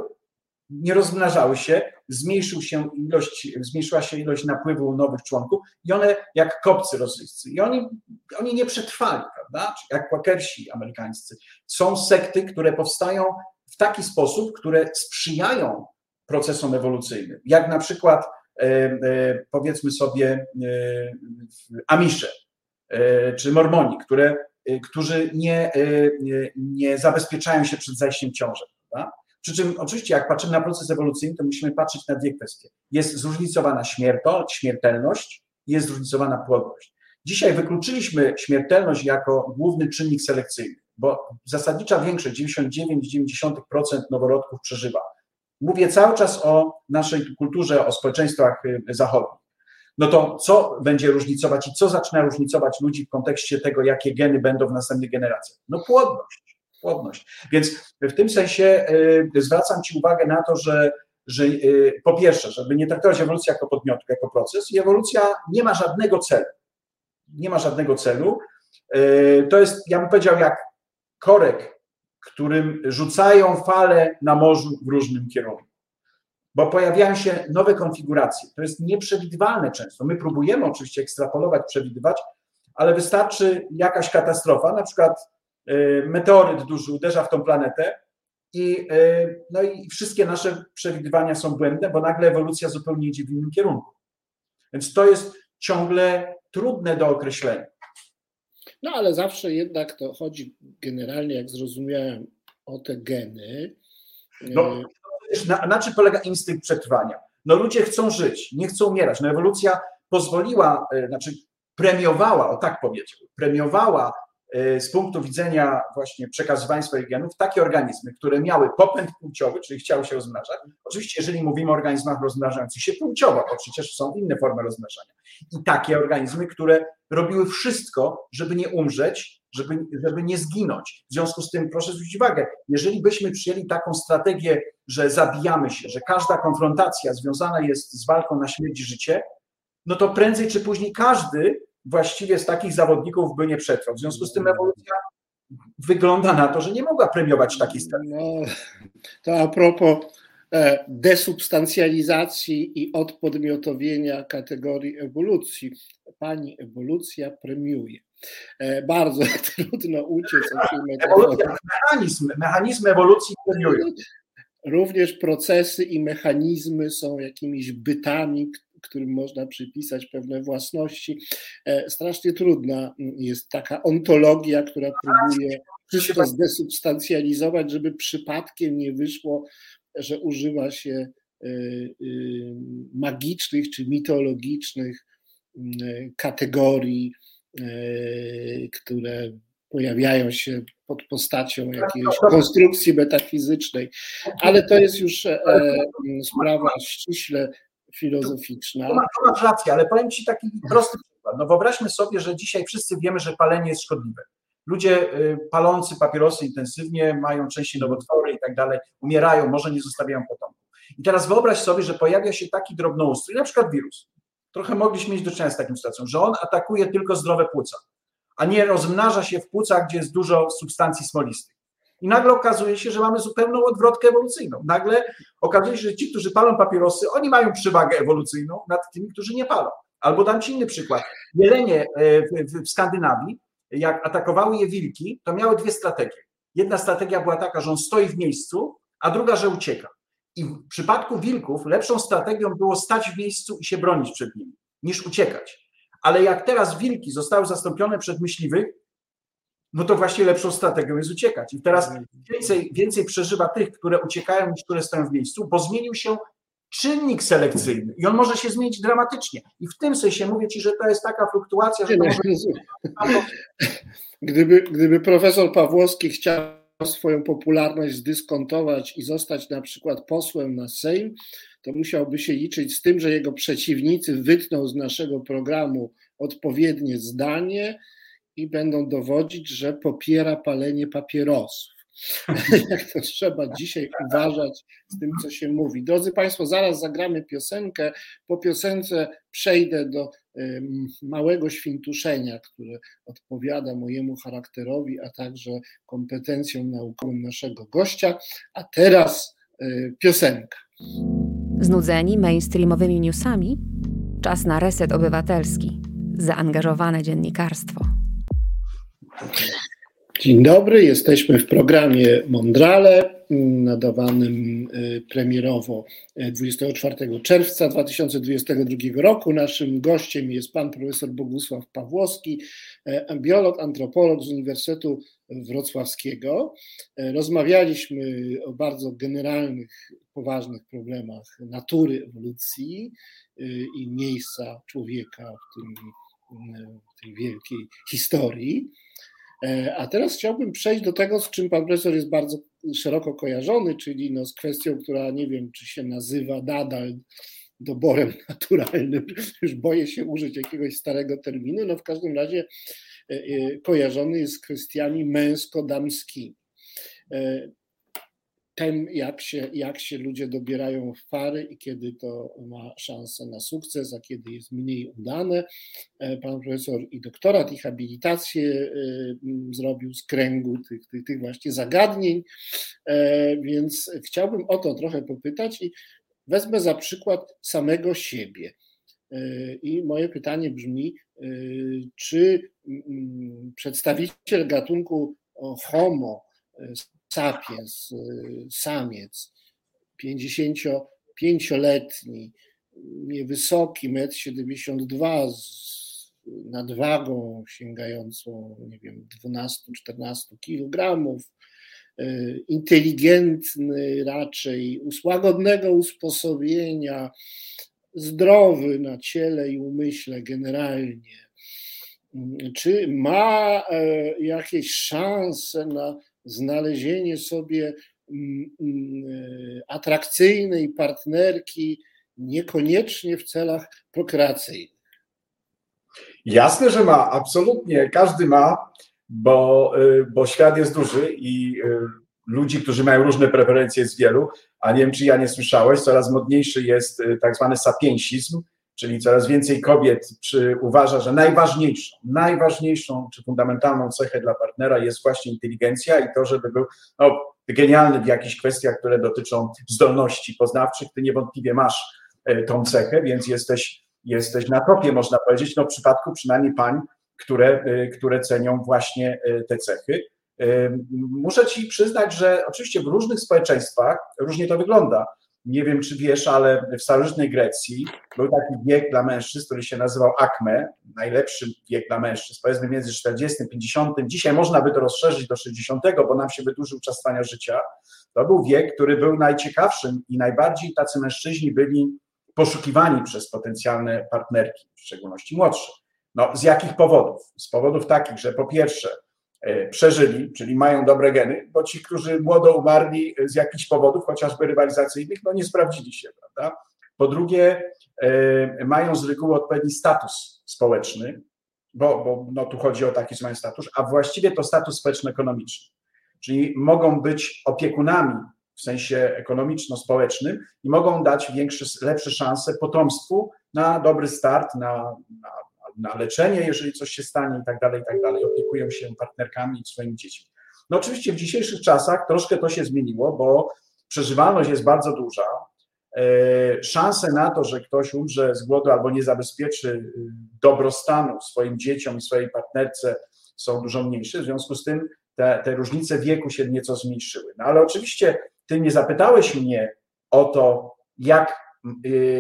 Nie rozmnażały się, zmniejszył się ilość, zmniejszyła się ilość napływu nowych członków i one jak kopcy rosyjscy. I oni, oni nie przetrwali, prawda? Jak quakersi amerykańscy. Są sekty, które powstają w taki sposób, które sprzyjają procesom ewolucyjnym. Jak na przykład E, e, powiedzmy sobie e, Amisze czy Mormoni, które, którzy nie, nie zabezpieczają się przed zajściem ciąży. Prawda? Przy czym oczywiście jak patrzymy na proces ewolucyjny, to musimy patrzeć na dwie kwestie. Jest zróżnicowana śmiertelność, jest zróżnicowana płodność. Dzisiaj wykluczyliśmy śmiertelność jako główny czynnik selekcyjny, bo zasadnicza większość, 99-90% noworodków przeżywa. Mówię cały czas o naszej kulturze, o społeczeństwach y, zachodnich. No to co będzie różnicować i co zaczyna różnicować ludzi w kontekście tego, jakie geny będą w następnych generacjach? No płodność. Płodność. Więc w tym sensie y, zwracam Ci uwagę na to, że, że y, po pierwsze, żeby nie traktować ewolucji jako podmiotu, jako proces, i ewolucja nie ma żadnego celu. Nie ma żadnego celu. To jest, ja bym powiedział, jak korek którym rzucają fale na morzu w różnym kierunku. Bo pojawiają się nowe konfiguracje. To jest nieprzewidywalne często. My próbujemy oczywiście ekstrapolować, przewidywać, ale wystarczy jakaś katastrofa, na przykład y, meteoryt duży uderza w tą planetę i, y, no i wszystkie nasze przewidywania są błędne, bo nagle ewolucja zupełnie idzie w innym kierunku. Więc to jest ciągle trudne do określenia. No ale zawsze jednak to chodzi generalnie, jak zrozumiałem, o te geny. No, na, na czym polega instynkt przetrwania? No ludzie chcą żyć, nie chcą umierać. No ewolucja pozwoliła, znaczy premiowała, o tak powiedział, premiowała z punktu widzenia właśnie przekazywania swoich genów takie organizmy, które miały popęd płciowy, czyli chciały się rozmnażać. Oczywiście, jeżeli mówimy o organizmach rozmnażających się płciowo, to przecież są inne formy rozmnażania. I takie organizmy, które robiły wszystko, żeby nie umrzeć, żeby, żeby nie zginąć. W związku z tym proszę zwrócić uwagę, jeżeli byśmy przyjęli taką strategię, że zabijamy się, że każda konfrontacja związana jest z walką na śmierć i życie, no to prędzej czy później każdy właściwie z takich zawodników by nie przetrwał. W związku z tym ewolucja wygląda na to, że nie mogła premiować takiej strategii. No, to a propos e, desubstancjalizacji i odpodmiotowienia kategorii ewolucji. Pani ewolucja premiuje. E, bardzo trudno uciec od tej. Mechanizm, mechanizmy ewolucji premiują. Również procesy i mechanizmy są jakimiś bytami, którym można przypisać pewne własności. E, strasznie trudna jest taka ontologia, która próbuje wszystko zdesubstancjalizować, żeby przypadkiem nie wyszło, że używa się e, e, magicznych czy mitologicznych kategorii, które pojawiają się pod postacią jakiejś konstrukcji metafizycznej, ale to jest już sprawa ściśle filozoficzna. To, masz rację, ale powiem Ci taki prosty przykład. No wyobraźmy sobie, że dzisiaj wszyscy wiemy, że palenie jest szkodliwe. Ludzie y, palący papierosy intensywnie mają częściej nowotwory i tak dalej, umierają, może nie zostawiają potomków. I teraz wyobraź sobie, że pojawia się taki drobnoustrój, na przykład wirus, trochę mogliśmy mieć do czynienia z taką sytuacją, że on atakuje tylko zdrowe płuca, a nie rozmnaża się w płucach, gdzie jest dużo substancji smolistych. I nagle okazuje się, że mamy zupełną odwrotkę ewolucyjną. Nagle okazuje się, że ci, którzy palą papierosy, oni mają przewagę ewolucyjną nad tymi, którzy nie palą. Albo dam Ci inny przykład. Jelenie e, w, Skandynawii, jak atakowały je wilki, to miały dwie strategie. Jedna strategia była taka, że on stoi w miejscu, a druga, że ucieka. I w przypadku wilków lepszą strategią było stać w miejscu i się bronić przed nimi, niż uciekać. Ale jak teraz wilki zostały zastąpione przez myśliwych, no to właśnie lepszą strategią jest uciekać. I teraz więcej, więcej przeżywa tych, które uciekają, niż które stoją w miejscu, bo zmienił się czynnik selekcyjny i on może się zmienić dramatycznie. I w tym sensie mówię Ci, że to jest taka fluktuacja, że to może... Gdyby, gdyby profesor Pawłowski chciał swoją popularność zdyskontować i zostać na przykład posłem na Sejm, to musiałby się liczyć z tym, że jego przeciwnicy wytną z naszego programu odpowiednie zdanie i będą dowodzić, że popiera palenie papierosów. Jak to trzeba dzisiaj uważać z tym, co się mówi. Drodzy Państwo, zaraz zagramy piosenkę. Po piosence przejdę do małego świntuszenia, które odpowiada mojemu charakterowi, a także kompetencjom naukowym naszego gościa. A teraz y, piosenka. Znudzeni mainstreamowymi newsami? Czas na reset obywatelski. Zaangażowane dziennikarstwo. Dzień dobry, jesteśmy w programie Mondrale, nadawanym y, premierowo 24 y, czerwca 2022 roku. Naszym gościem jest pan profesor Bogusław Pawłowski, y, biolog, antropolog z Uniwersytetu Wrocławskiego. Rozmawialiśmy o bardzo generalnych, poważnych problemach natury, ewolucji i miejsca człowieka w, tym, tej wielkiej historii. E, a teraz chciałbym przejść do tego, z czym pan profesor jest bardzo szeroko kojarzony, czyli no z kwestią, która nie wiem, czy się nazywa nadal doborem naturalnym. Już boję się użyć jakiegoś starego terminu. No w każdym razie e, e, kojarzony jest z kwestiami męsko-damskimi tem, jak się, jak się ludzie dobierają w pary i kiedy to ma szansę na sukces, a kiedy jest mniej udane. E, pan profesor i doktorat, i habilitację e, zrobił z kręgu tych, tych, tych właśnie zagadnień, e, więc chciałbym o to trochę popytać i wezmę za przykład samego siebie. I moje pytanie brzmi, czy przedstawiciel gatunku Homo sapiens, y, samiec, 55-letni, niewysoki, 1,72 m z nadwagą sięgającą, nie wiem, 12-14 kg, y, inteligentny raczej, łagodnego usposobienia, zdrowy na ciele i umyśle generalnie. Czy ma e, jakieś szanse na znalezienie sobie mm, mm, e, atrakcyjnej partnerki, niekoniecznie w celach prokreacyjnych. Jasne, że ma, absolutnie, każdy ma, bo, e, bo świat jest duży i e, ludzi, którzy mają różne preferencje jest wielu, a nie wiem, czy ja nie słyszałeś, coraz modniejszy jest tak zwany sapiensizm, czyli coraz więcej kobiet przy, uważa, że najważniejszą, najważniejszą czy fundamentalną cechę dla partnera jest właśnie inteligencja i to, żeby był no, genialny w jakichś kwestiach, które dotyczą zdolności poznawczych. Ty niewątpliwie masz e, tą cechę, więc jesteś, jesteś na topie, można powiedzieć, no w przypadku przynajmniej pań, które, e, które cenią właśnie e, te cechy. Muszę Ci przyznać, że oczywiście w różnych społeczeństwach różnie to wygląda nie wiem, czy wiesz, ale w starożytnej Grecji był taki wiek dla mężczyzn, który się nazywał akme, najlepszy wiek dla mężczyzn, powiedzmy między 40 a 50. Dzisiaj można by to rozszerzyć do 60, bo nam się wydłużył czas trwania życia. To był wiek, który był najciekawszym i najbardziej tacy mężczyźni byli poszukiwani przez potencjalne partnerki, w szczególności młodsze. No, z jakich powodów? Z powodów takich, że po pierwsze, przeżyli, czyli mają dobre geny, bo ci, którzy młodo umarli z jakichś powodów, chociażby rywalizacyjnych, no nie sprawdzili się, prawda? Po drugie, e, mają z reguły odpowiedni status społeczny, bo, bo no tu chodzi o taki sam status, a właściwie to status społeczno-ekonomiczny. Czyli mogą być opiekunami w sensie ekonomiczno-społecznym i mogą dać większe, lepsze szanse potomstwu na dobry start, na, na, na leczenie, jeżeli coś się stanie i tak dalej, i tak dalej. Opiekują się partnerkami i swoimi dziećmi. No oczywiście w dzisiejszych czasach troszkę to się zmieniło, bo przeżywalność jest bardzo duża. E, szanse na to, że ktoś umrze z głodu albo nie zabezpieczy y, dobrostanu swoim dzieciom i swojej partnerce są dużo mniejsze. W związku z tym te, te różnice wieku się nieco zmniejszyły. No ale oczywiście ty nie zapytałeś mnie o to, jak,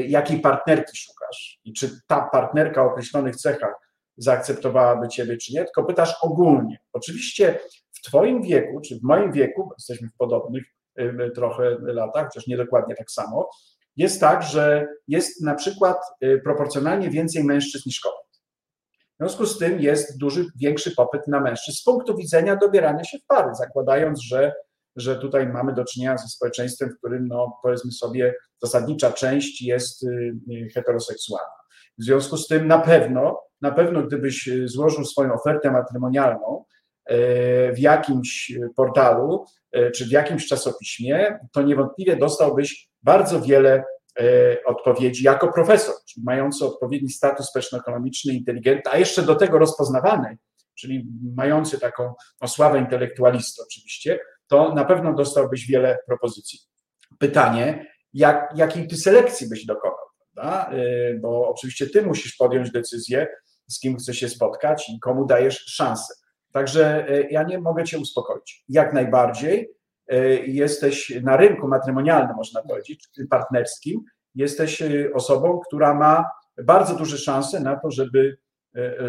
jakiej partnerki szukasz i czy ta partnerka o określonych cechach zaakceptowałaby ciebie, czy nie, tylko pytasz ogólnie. Oczywiście w twoim wieku, czy w moim wieku, jesteśmy w podobnych y, trochę latach, chociaż nie dokładnie tak samo, jest tak, że jest na przykład y, proporcjonalnie więcej mężczyzn niż kobiet. W związku z tym jest duży, większy popyt na mężczyzn z punktu widzenia dobierania się w pary, zakładając, że, że tutaj mamy do czynienia ze społeczeństwem, w którym, no, powiedzmy sobie, zasadnicza część jest y, y, heteroseksualna. W związku z tym na pewno, na pewno gdybyś y, złożył swoją ofertę matrymonialną w jakimś portalu czy w jakimś czasopiśmie, to niewątpliwie dostałbyś bardzo wiele odpowiedzi jako profesor, czyli mający odpowiedni status społeczno-ekonomiczny, inteligentny, a jeszcze do tego rozpoznawany, czyli mający taką sławę intelektualisty oczywiście, to na pewno dostałbyś wiele propozycji. Pytanie, jak, jakiej ty selekcji byś dokonał, prawda? E, bo oczywiście ty musisz podjąć decyzję, z kim chcesz się spotkać i komu dajesz szansę. Także e, ja nie mogę cię uspokoić. Jak najbardziej E, jesteś na rynku matrymonialnym, można powiedzieć, partnerskim, jesteś osobą, która ma bardzo duże szanse na to, żeby,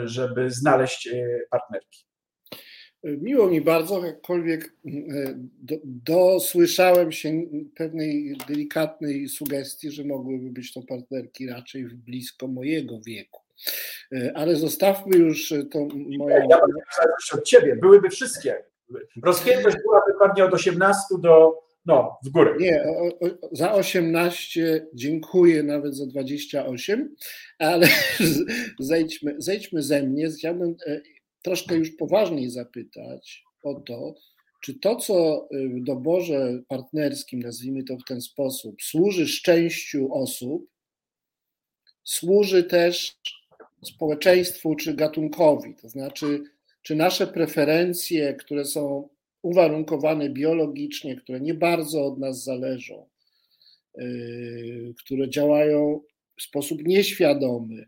żeby znaleźć partnerki. Miło mi bardzo, jakkolwiek do, dosłyszałem się pewnej delikatnej sugestii, że mogłyby być to partnerki raczej w blisko mojego wieku. Ale zostawmy już to moją. Ja bym od ciebie, byłyby wszystkie. Rozpiętość byłaby pewnie od 18 do, no, w górę. Nie, o, o, za 18 dziękuję, nawet za 28, ale zejdźmy, zejdźmy ze mnie. Chciałbym e, troszkę już poważniej zapytać o to, czy to, co w doborze partnerskim, nazwijmy to w ten sposób, służy szczęściu osób, służy też społeczeństwu czy gatunkowi. To znaczy, czy nasze preferencje, które są uwarunkowane biologicznie, które nie bardzo od nas zależą, yy, które działają w sposób nieświadomy,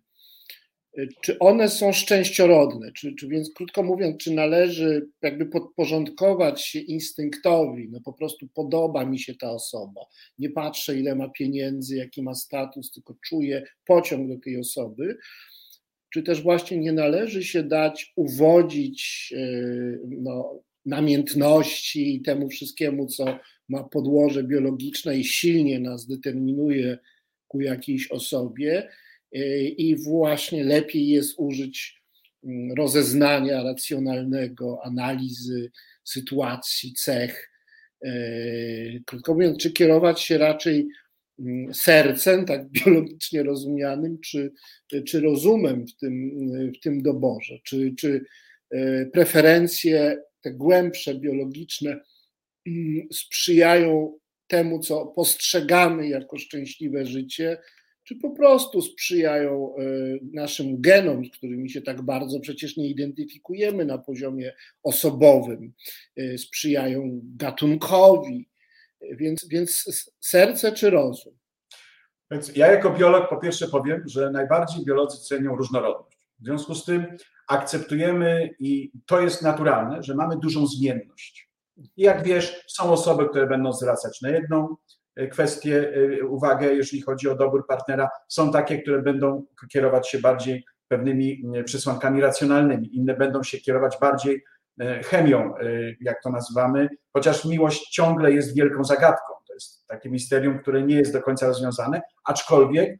czy one są szczęściorodne, czy, czy więc krótko mówiąc, czy należy jakby podporządkować się instynktowi, no po prostu podoba mi się ta osoba, nie patrzę ile ma pieniędzy, jaki ma status, tylko czuję pociąg do tej osoby, czy też właśnie nie należy się dać uwodzić e, no, namiętności i temu wszystkiemu, co ma podłoże biologiczne i silnie nas determinuje ku jakiejś osobie, i właśnie lepiej jest użyć mm, rozeznania racjonalnego, analizy sytuacji, cech. E, krótko mówiąc, czy kierować się raczej Mm, sercem, tak biologicznie rozumianym, czy, czy rozumem w tym, w tym doborze, czy, czy e, preferencje te głębsze, biologiczne mm, sprzyjają temu, co postrzegamy jako szczęśliwe życie, czy po prostu sprzyjają e, naszym genom, z którymi się tak bardzo przecież nie identyfikujemy na poziomie osobowym, e, sprzyjają gatunkowi, więc, więc serce czy rozum? Więc ja jako biolog po pierwsze powiem, że najbardziej biolodzy cenią różnorodność. W związku z tym akceptujemy i to jest naturalne, że mamy dużą zmienność. I jak wiesz, są osoby, które będą zwracać na jedną e, kwestię e, uwagę, jeżeli chodzi o dobór partnera. Są takie, które będą kierować się bardziej pewnymi przesłankami racjonalnymi. Inne będą się kierować bardziej E, chemią, jak to nazywamy, chociaż miłość ciągle jest wielką zagadką. To jest takie misterium, które nie jest do końca rozwiązane, aczkolwiek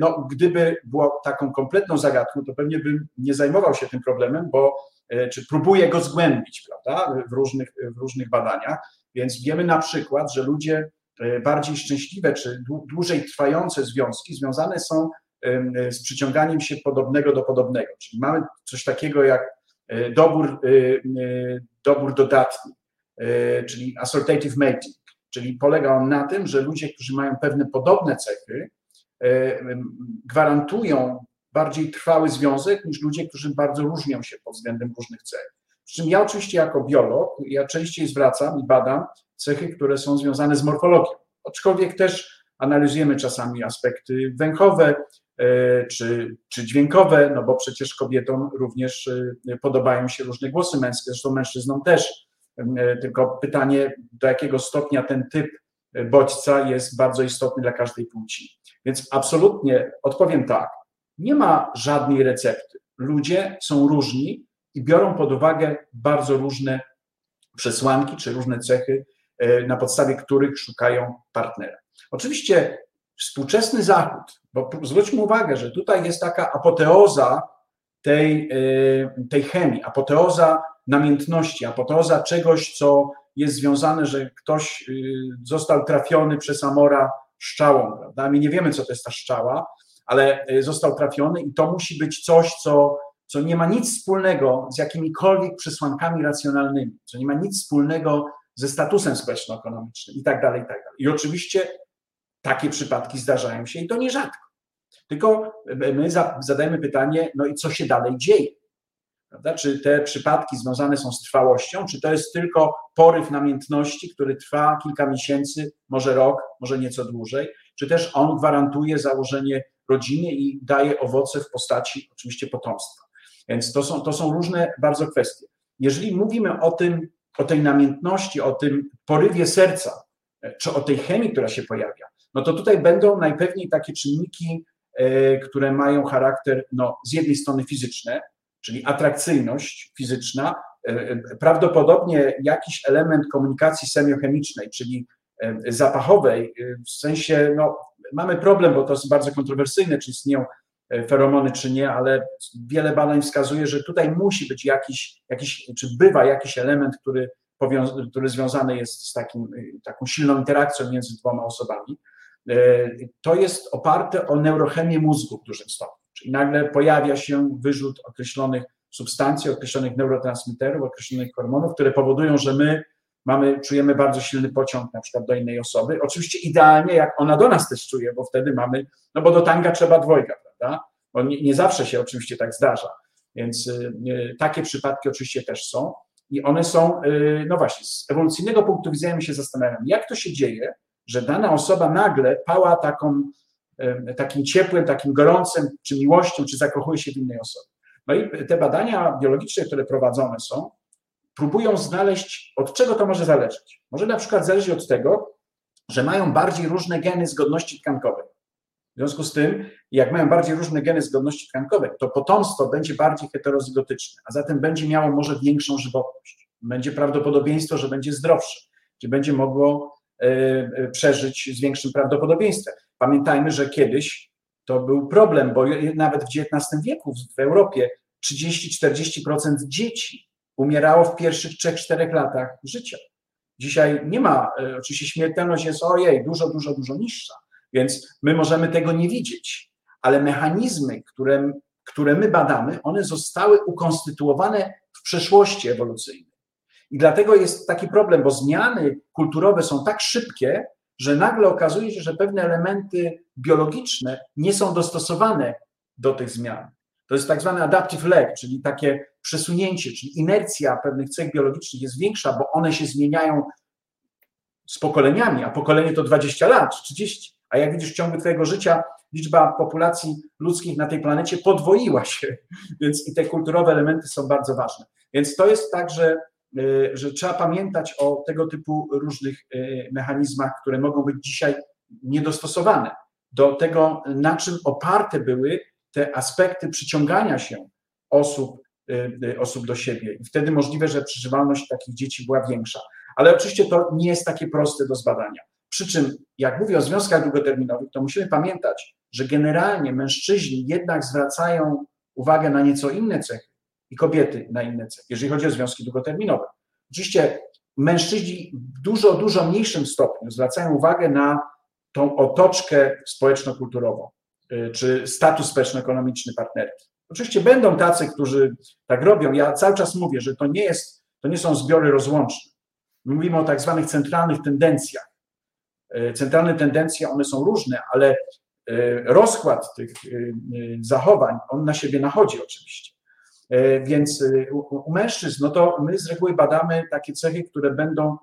no, gdyby było taką kompletną zagadką, to pewnie bym nie zajmował się tym problemem, bo czy próbuję go zgłębić, prawda, w różnych, w różnych badaniach. Więc wiemy na przykład, że ludzie bardziej szczęśliwe czy dłużej trwające związki związane są z przyciąganiem się podobnego do podobnego. Czyli mamy coś takiego jak E, dobór, e, e, dobór dodatni, czyli assortative mating, czyli polega on na tym, że ludzie, którzy mają pewne podobne cechy, gwarantują bardziej trwały związek niż ludzie, którzy bardzo różnią się pod względem różnych cech. Przy czym ja oczywiście jako biolog, ja częściej zwracam i badam cechy, które są związane z morfologią, aczkolwiek też analizujemy czasami aspekty węchowe e, czy, czy dźwiękowe, no bo przecież kobietom również e, podobają się różne głosy męskie, zresztą mężczyznom też. E, tylko pytanie, do jakiego stopnia ten typ bodźca jest bardzo istotny dla każdej płci. Więc absolutnie odpowiem tak, nie ma żadnej recepty. Ludzie są różni i biorą pod uwagę bardzo różne przesłanki czy różne cechy, na podstawie których szukają partnera. Oczywiście współczesny Zachód, bo zwróćmy uwagę, że tutaj jest taka apoteoza tej, e, tej chemii, apoteoza namiętności, apoteoza czegoś, co jest związane, że ktoś e, został trafiony przez Amora szczałą, prawda? My nie wiemy, co to jest ta szczała, ale został trafiony i to musi być coś, co co nie ma nic wspólnego z jakimikolwiek przesłankami racjonalnymi, co nie ma nic wspólnego ze statusem społeczno-ekonomicznym i tak dalej, i tak dalej. I oczywiście takie przypadki zdarzają się i to nierzadko. Tylko my zadajemy pytanie, no i co się dalej dzieje? Prawda? Czy te przypadki związane są z trwałością, czy to jest tylko poryw namiętności, który trwa kilka miesięcy, może rok, może nieco dłużej, czy też on gwarantuje założenie rodziny i daje owoce w postaci oczywiście potomstwa. Więc to są, to są różne bardzo kwestie. Jeżeli mówimy o tym, o tej namiętności, o tym porywie serca, czy o tej chemii, która się pojawia, no to tutaj będą najpewniej takie czynniki, e, które mają charakter no, z jednej strony fizyczny, czyli atrakcyjność fizyczna, e, e, prawdopodobnie jakiś element komunikacji semiochemicznej, czyli zapachowej, w sensie, no, mamy problem, bo to jest bardzo kontrowersyjne, czy istnieją feromony czy nie, ale wiele badań wskazuje, że tutaj musi być jakiś, jakiś czy bywa jakiś element, który, który związany jest z takim, taką silną interakcją między dwoma osobami. E, to jest oparte o neurochemię mózgu w dużym stopniu, czyli nagle pojawia się wyrzut określonych substancji, określonych neurotransmiterów, określonych hormonów, które powodują, że my mamy, czujemy bardzo silny pociąg na przykład do innej osoby. Oczywiście idealnie, jak ona do nas też czuje, bo wtedy mamy, no bo do tanga trzeba dwojga, prawda? Bo nie, nie zawsze się oczywiście tak zdarza. Więc y, y, takie przypadki oczywiście też są. I one są, y, no właśnie, z ewolucyjnego punktu widzenia się zastanawiam, jak to się dzieje, że dana osoba nagle pała taką, takim ciepłem, takim gorącym, czy miłością, czy zakochuje się w innej osobie. No i te badania biologiczne, które prowadzone są, próbują znaleźć, od czego to może zależeć. Może na przykład zależeć od tego, że mają bardziej różne geny zgodności tkankowej. W związku z tym, jak mają bardziej różne geny zgodności tkankowej, to potomstwo będzie bardziej heterozygotyczne, a zatem będzie miało może większą żywotność. Będzie prawdopodobieństwo, że będzie zdrowsze, że będzie mogło e, e, przeżyć z większym prawdopodobieństwem. Pamiętajmy, że kiedyś to był problem, bo nawet w XIX wieku w Europie 30-40% dzieci umierało w pierwszych 3-4 latach życia. Dzisiaj nie ma, e, oczywiście śmiertelność jest ojej, dużo, dużo, dużo niższa, więc my możemy tego nie widzieć, ale mechanizmy, które, które my badamy, one zostały ukonstytuowane w przeszłości ewolucyjnej. I dlatego jest taki problem, bo zmiany kulturowe są tak szybkie, że nagle okazuje się, że pewne elementy biologiczne nie są dostosowane do tych zmian. To jest tak zwany adaptive lag, czyli takie przesunięcie, czyli inercja pewnych cech biologicznych jest większa, bo one się zmieniają z pokoleniami, a pokolenie to 20 lat, 30. A jak widzisz, w ciągu Twojego życia liczba populacji ludzkich na tej planecie podwoiła się, więc i te kulturowe elementy są bardzo ważne. Więc to jest tak, że, y, że trzeba pamiętać o tego typu różnych y, mechanizmach, które mogą być dzisiaj niedostosowane do tego, na czym oparte były te aspekty przyciągania się osób, y, osób do siebie. I wtedy możliwe, że przeżywalność takich dzieci była większa. Ale oczywiście to nie jest takie proste do zbadania. Przy czym, jak mówię o związkach długoterminowych, to musimy pamiętać, że generalnie mężczyźni jednak zwracają uwagę na nieco inne cechy i kobiety na inne cechy, jeżeli chodzi o związki długoterminowe. Oczywiście mężczyźni w dużo, dużo mniejszym stopniu zwracają uwagę na tą otoczkę społeczno-kulturową y, czy status społeczno-ekonomiczny partnerki. Oczywiście będą tacy, którzy tak robią. Ja cały czas mówię, że to nie, jest, to nie są zbiory rozłączne. Mówimy o tak zwanych centralnych tendencjach. E, centralne tendencje, one są różne, ale rozkład tych zachowań, on na siebie nachodzi oczywiście. Więc u mężczyzn, no to my z reguły badamy takie cechy, które będą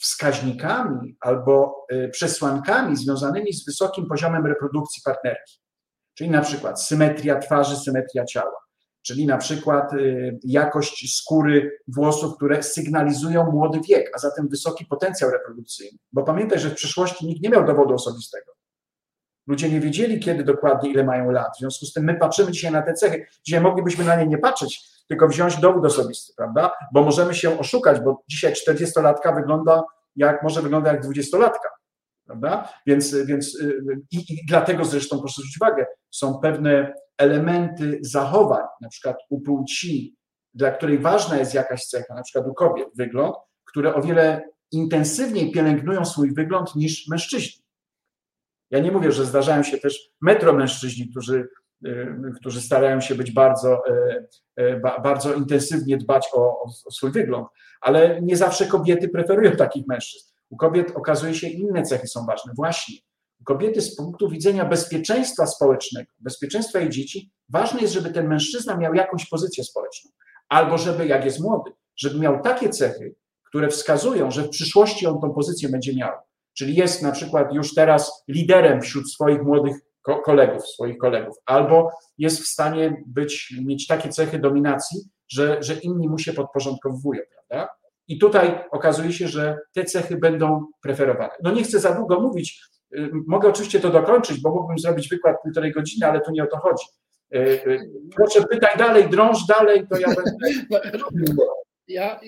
wskaźnikami albo przesłankami związanymi z wysokim poziomem reprodukcji partnerki. Czyli na przykład symetria twarzy, symetria ciała, czyli na przykład y, jakość skóry włosów, które sygnalizują młody wiek, a zatem wysoki potencjał reprodukcyjny. Bo pamiętaj, że w przeszłości nikt nie miał dowodu osobistego. Ludzie nie wiedzieli, kiedy dokładnie, ile mają lat. W związku z tym my patrzymy dzisiaj na te cechy. Dzisiaj moglibyśmy na nie nie patrzeć, tylko wziąć dowód osobisty, prawda? Bo możemy się oszukać, bo dzisiaj 40-latka wygląda jak, może wygląda jak 20-latka. Prawda? Więc, więc y, i, i dlatego zresztą proszę zwrócić uwagę, są pewne elementy zachowań, na przykład u płci, dla której ważna jest jakaś cecha, na przykład u kobiet wygląd, które o wiele intensywniej pielęgnują swój wygląd niż mężczyźni. Ja nie mówię, że zdarzają się też metromężczyźni, którzy, y, którzy starają się być bardzo, y, bardzo intensywnie dbać o, o swój wygląd, ale nie zawsze kobiety preferują takich mężczyzn. U kobiet okazuje się inne cechy są ważne. Właśnie kobiety z punktu widzenia bezpieczeństwa społecznego, bezpieczeństwa jej dzieci, ważne jest, żeby ten mężczyzna miał jakąś pozycję społeczną. Albo żeby, jak jest młody, żeby miał takie cechy, które wskazują, że w przyszłości on tą pozycję będzie miał. Czyli jest na przykład już teraz liderem wśród swoich młodych kolegów, swoich kolegów, albo jest w stanie być, mieć takie cechy dominacji, że, że inni mu się podporządkowują, prawda? I tutaj okazuje się, że te cechy będą preferowane. No nie chcę za długo mówić, mogę oczywiście to dokończyć, bo mógłbym zrobić wykład półtorej godziny, ale tu nie o to chodzi. Y, y, proszę pytaj dalej, drąż dalej, to ja będę. Ja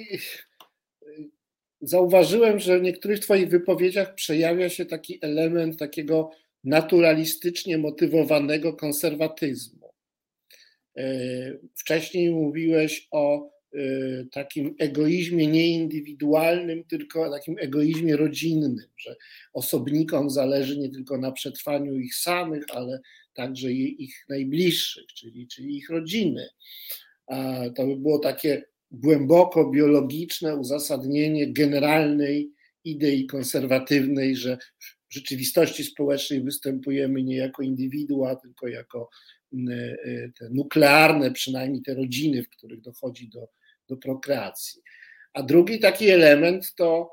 zauważyłem, że w niektórych Twoich wypowiedziach przejawia się taki element takiego naturalistycznie motywowanego konserwatyzmu. Wcześniej mówiłeś o Y, takim egoizmie nie indywidualnym, tylko takim egoizmie rodzinnym, że osobnikom zależy nie tylko na przetrwaniu ich samych, ale także ich najbliższych, czyli, czyli ich rodziny. A to by było takie głęboko biologiczne uzasadnienie generalnej idei konserwatywnej, że w rzeczywistości społecznej występujemy nie jako indywidua, tylko jako y, y, te nuklearne, przynajmniej te rodziny, w których dochodzi do do prokreacji. A drugi taki element to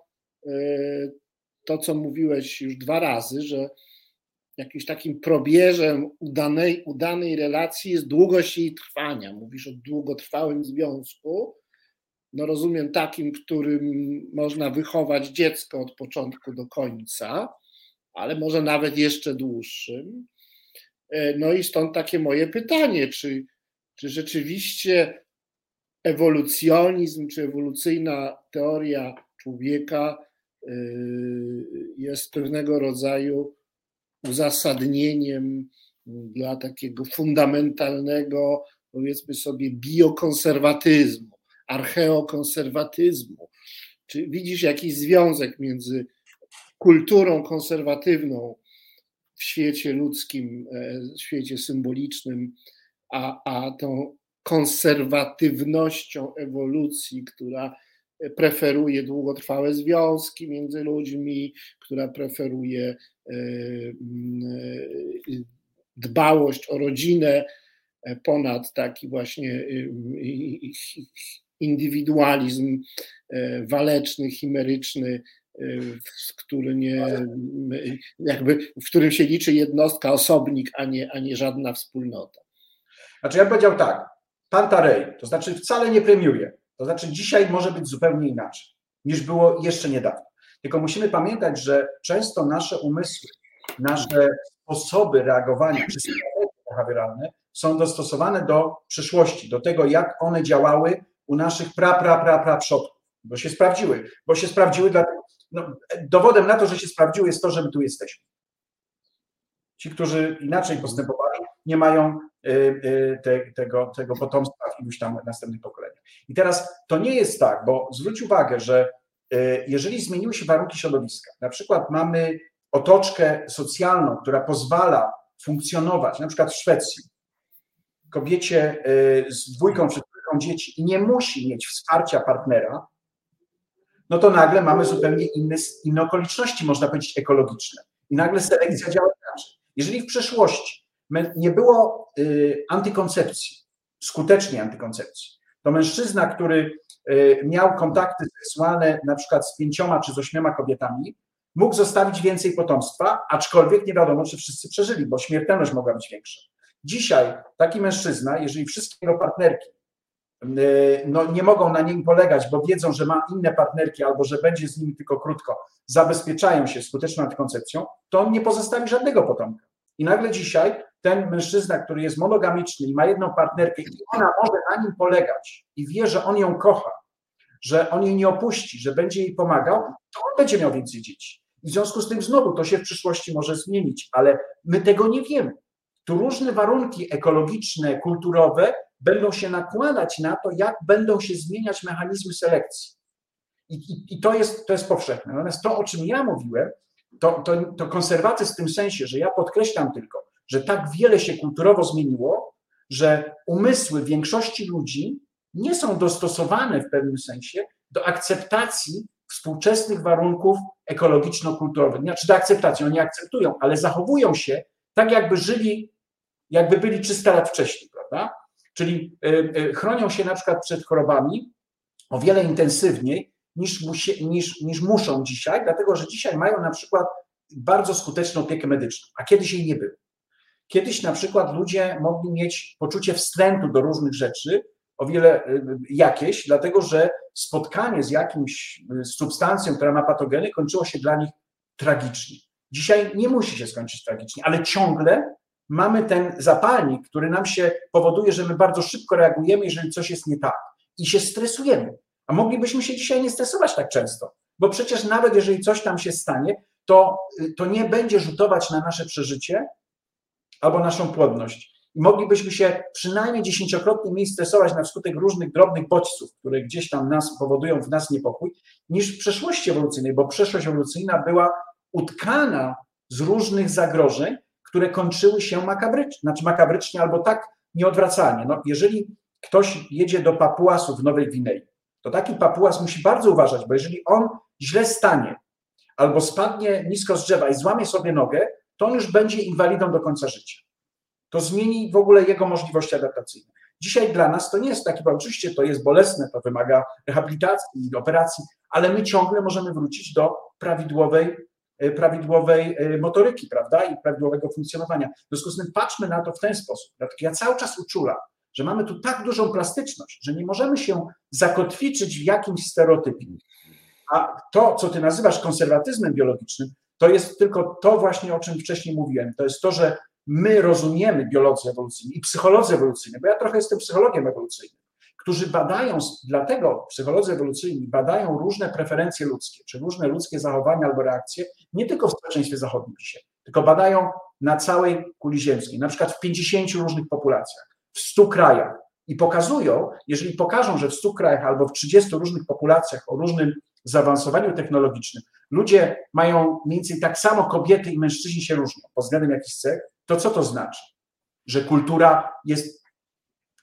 y, to, co mówiłeś już dwa razy, że jakimś takim probierzem udanej, udanej relacji jest długość jej trwania. Mówisz o długotrwałym związku. No rozumiem takim, którym można wychować dziecko od początku do końca, ale może nawet jeszcze dłuższym. Y, no i stąd takie moje pytanie, czy, czy rzeczywiście ewolucjonizm czy ewolucyjna teoria człowieka y, jest pewnego rodzaju uzasadnieniem dla takiego fundamentalnego, powiedzmy sobie, biokonserwatyzmu, archeokonserwatyzmu. Czy widzisz jakiś związek między kulturą konserwatywną w świecie ludzkim, e, w świecie symbolicznym, a, a tą konserwatywnością ewolucji, która preferuje długotrwałe związki między ludźmi, która preferuje e, dbałość o rodzinę ponad taki właśnie e, indywidualizm e, waleczny, chimeryczny, który nie, jakby, w którym się liczy jednostka, osobnik, a nie, a nie żadna wspólnota. Znaczy ja powiedział tak, Pantarej, to znaczy wcale nie premiuje. To znaczy dzisiaj może być zupełnie inaczej niż było jeszcze niedawno. Tylko musimy pamiętać, że często nasze umysły, nasze sposoby reagowania czy strategie behawioralne są dostosowane do przyszłości, do tego, jak one działały u naszych pra, pra, pra, pra przodków, bo się sprawdziły, bo się sprawdziły, dlatego, no, dowodem na to, że się sprawdziły jest to, że my tu jesteśmy. Ci, którzy inaczej postępowali, nie mają y, y, te, tego, tego potomstwa w iluś tam następnych pokoleniach. I teraz to nie jest tak, bo zwróć uwagę, że y, jeżeli zmieniły się warunki środowiska, na przykład mamy otoczkę socjalną, która pozwala funkcjonować, na przykład w Szwecji, kobiecie z dwójką czy trójką dzieci i nie musi mieć wsparcia partnera, no to nagle mamy zupełnie inne, inne okoliczności, można powiedzieć, ekologiczne. I nagle selekcja działa inaczej. Jeżeli w przeszłości nie było y, antykoncepcji, skutecznej antykoncepcji, to mężczyzna, który y, miał kontakty seksualne na przykład z pięcioma czy z ośmioma kobietami, mógł zostawić więcej potomstwa, aczkolwiek nie wiadomo, czy wszyscy przeżyli, bo śmiertelność mogła być większa. Dzisiaj taki mężczyzna, jeżeli wszystkie jego partnerki no, nie mogą na nim polegać, bo wiedzą, że ma inne partnerki albo że będzie z nimi tylko krótko, zabezpieczają się skuteczną antykoncepcją, to on nie pozostawi żadnego potomka. I nagle dzisiaj ten mężczyzna, który jest monogamiczny i ma jedną partnerkę i ona może na nim polegać i wie, że on ją kocha, że on jej nie opuści, że będzie jej pomagał, to on będzie miał więcej dzieci. I w związku z tym znowu to się w przyszłości może zmienić, ale my tego nie wiemy. Tu różne warunki ekologiczne, kulturowe będą się nakładać na to, jak będą się zmieniać mechanizmy selekcji. I, i, i to, jest, to jest powszechne. Natomiast to, o czym ja mówiłem, to, to, to w tym sensie, że ja podkreślam tylko, że tak wiele się kulturowo zmieniło, że umysły większości ludzi nie są dostosowane w pewnym sensie do akceptacji współczesnych warunków ekologiczno-kulturowych. Znaczy do akceptacji, oni akceptują, ale zachowują się tak, jakby żyli, jakby byli 300 lat wcześniej, prawda? Czyli y, y, chronią się na przykład przed chorobami o wiele intensywniej niż, musi, niż, niż muszą dzisiaj, dlatego że dzisiaj mają na przykład bardzo skuteczną opiekę medyczną, a kiedyś jej nie było. Kiedyś na przykład ludzie mogli mieć poczucie wstrętu do różnych rzeczy, o wiele y, jakieś, dlatego że spotkanie z jakimś substancją, która ma patogeny, kończyło się dla nich tragicznie. Dzisiaj nie musi się skończyć tragicznie, ale ciągle mamy ten zapalnik, który nam się powoduje, że my bardzo szybko reagujemy, jeżeli coś jest nie tak i się stresujemy. A moglibyśmy się dzisiaj nie stresować tak często, bo przecież nawet jeżeli coś tam się stanie, to, to nie będzie rzutować na nasze przeżycie albo naszą płodność. I moglibyśmy się przynajmniej dziesięciokrotnie mniej stresować na wskutek różnych drobnych bodźców, które gdzieś tam nas powodują w nas niepokój, niż w przeszłości ewolucyjnej, bo przeszłość ewolucyjna była utkana z różnych zagrożeń, które kończyły się makabrycznie, znaczy makabrycznie albo tak nieodwracalnie. No, jeżeli ktoś jedzie do Papuasów w Nowej Gwinei, to taki papułas musi bardzo uważać, bo jeżeli on źle stanie albo spadnie nisko z drzewa i złamie sobie nogę, to on już będzie inwalidą do końca życia. To zmieni w ogóle jego możliwości adaptacyjne. Dzisiaj dla nas to nie jest taki, bo oczywiście to jest bolesne, to wymaga rehabilitacji operacji, ale my ciągle możemy wrócić do prawidłowej, prawidłowej e, motoryki, prawda, i prawidłowego funkcjonowania. W związku z tym patrzmy na to w ten sposób. Dlatego ja cały czas uczulam, że mamy tu tak dużą plastyczność, że nie możemy się zakotwiczyć w jakimś stereotypie. A to, co ty nazywasz konserwatyzmem biologicznym, to jest tylko to właśnie, o czym wcześniej mówiłem. To jest to, że my rozumiemy biolodzy ewolucyjni i psycholodzy ewolucyjni, bo ja trochę jestem psychologiem ewolucyjnym, którzy badają, dlatego psycholodzy ewolucyjni badają różne preferencje ludzkie, czy różne ludzkie zachowania albo reakcje, nie tylko w społeczeństwie zachodnim dzisiaj, tylko badają na całej kuli ziemskiej, na przykład w 50 różnych populacjach w 100 krajach i pokazują, jeżeli pokażą, że w 100 krajach albo w 30 różnych populacjach o różnym zaawansowaniu technologicznym ludzie mają mniej więcej tak samo, kobiety i mężczyźni się różnią pod względem jakichś cech, to co to znaczy? Że kultura jest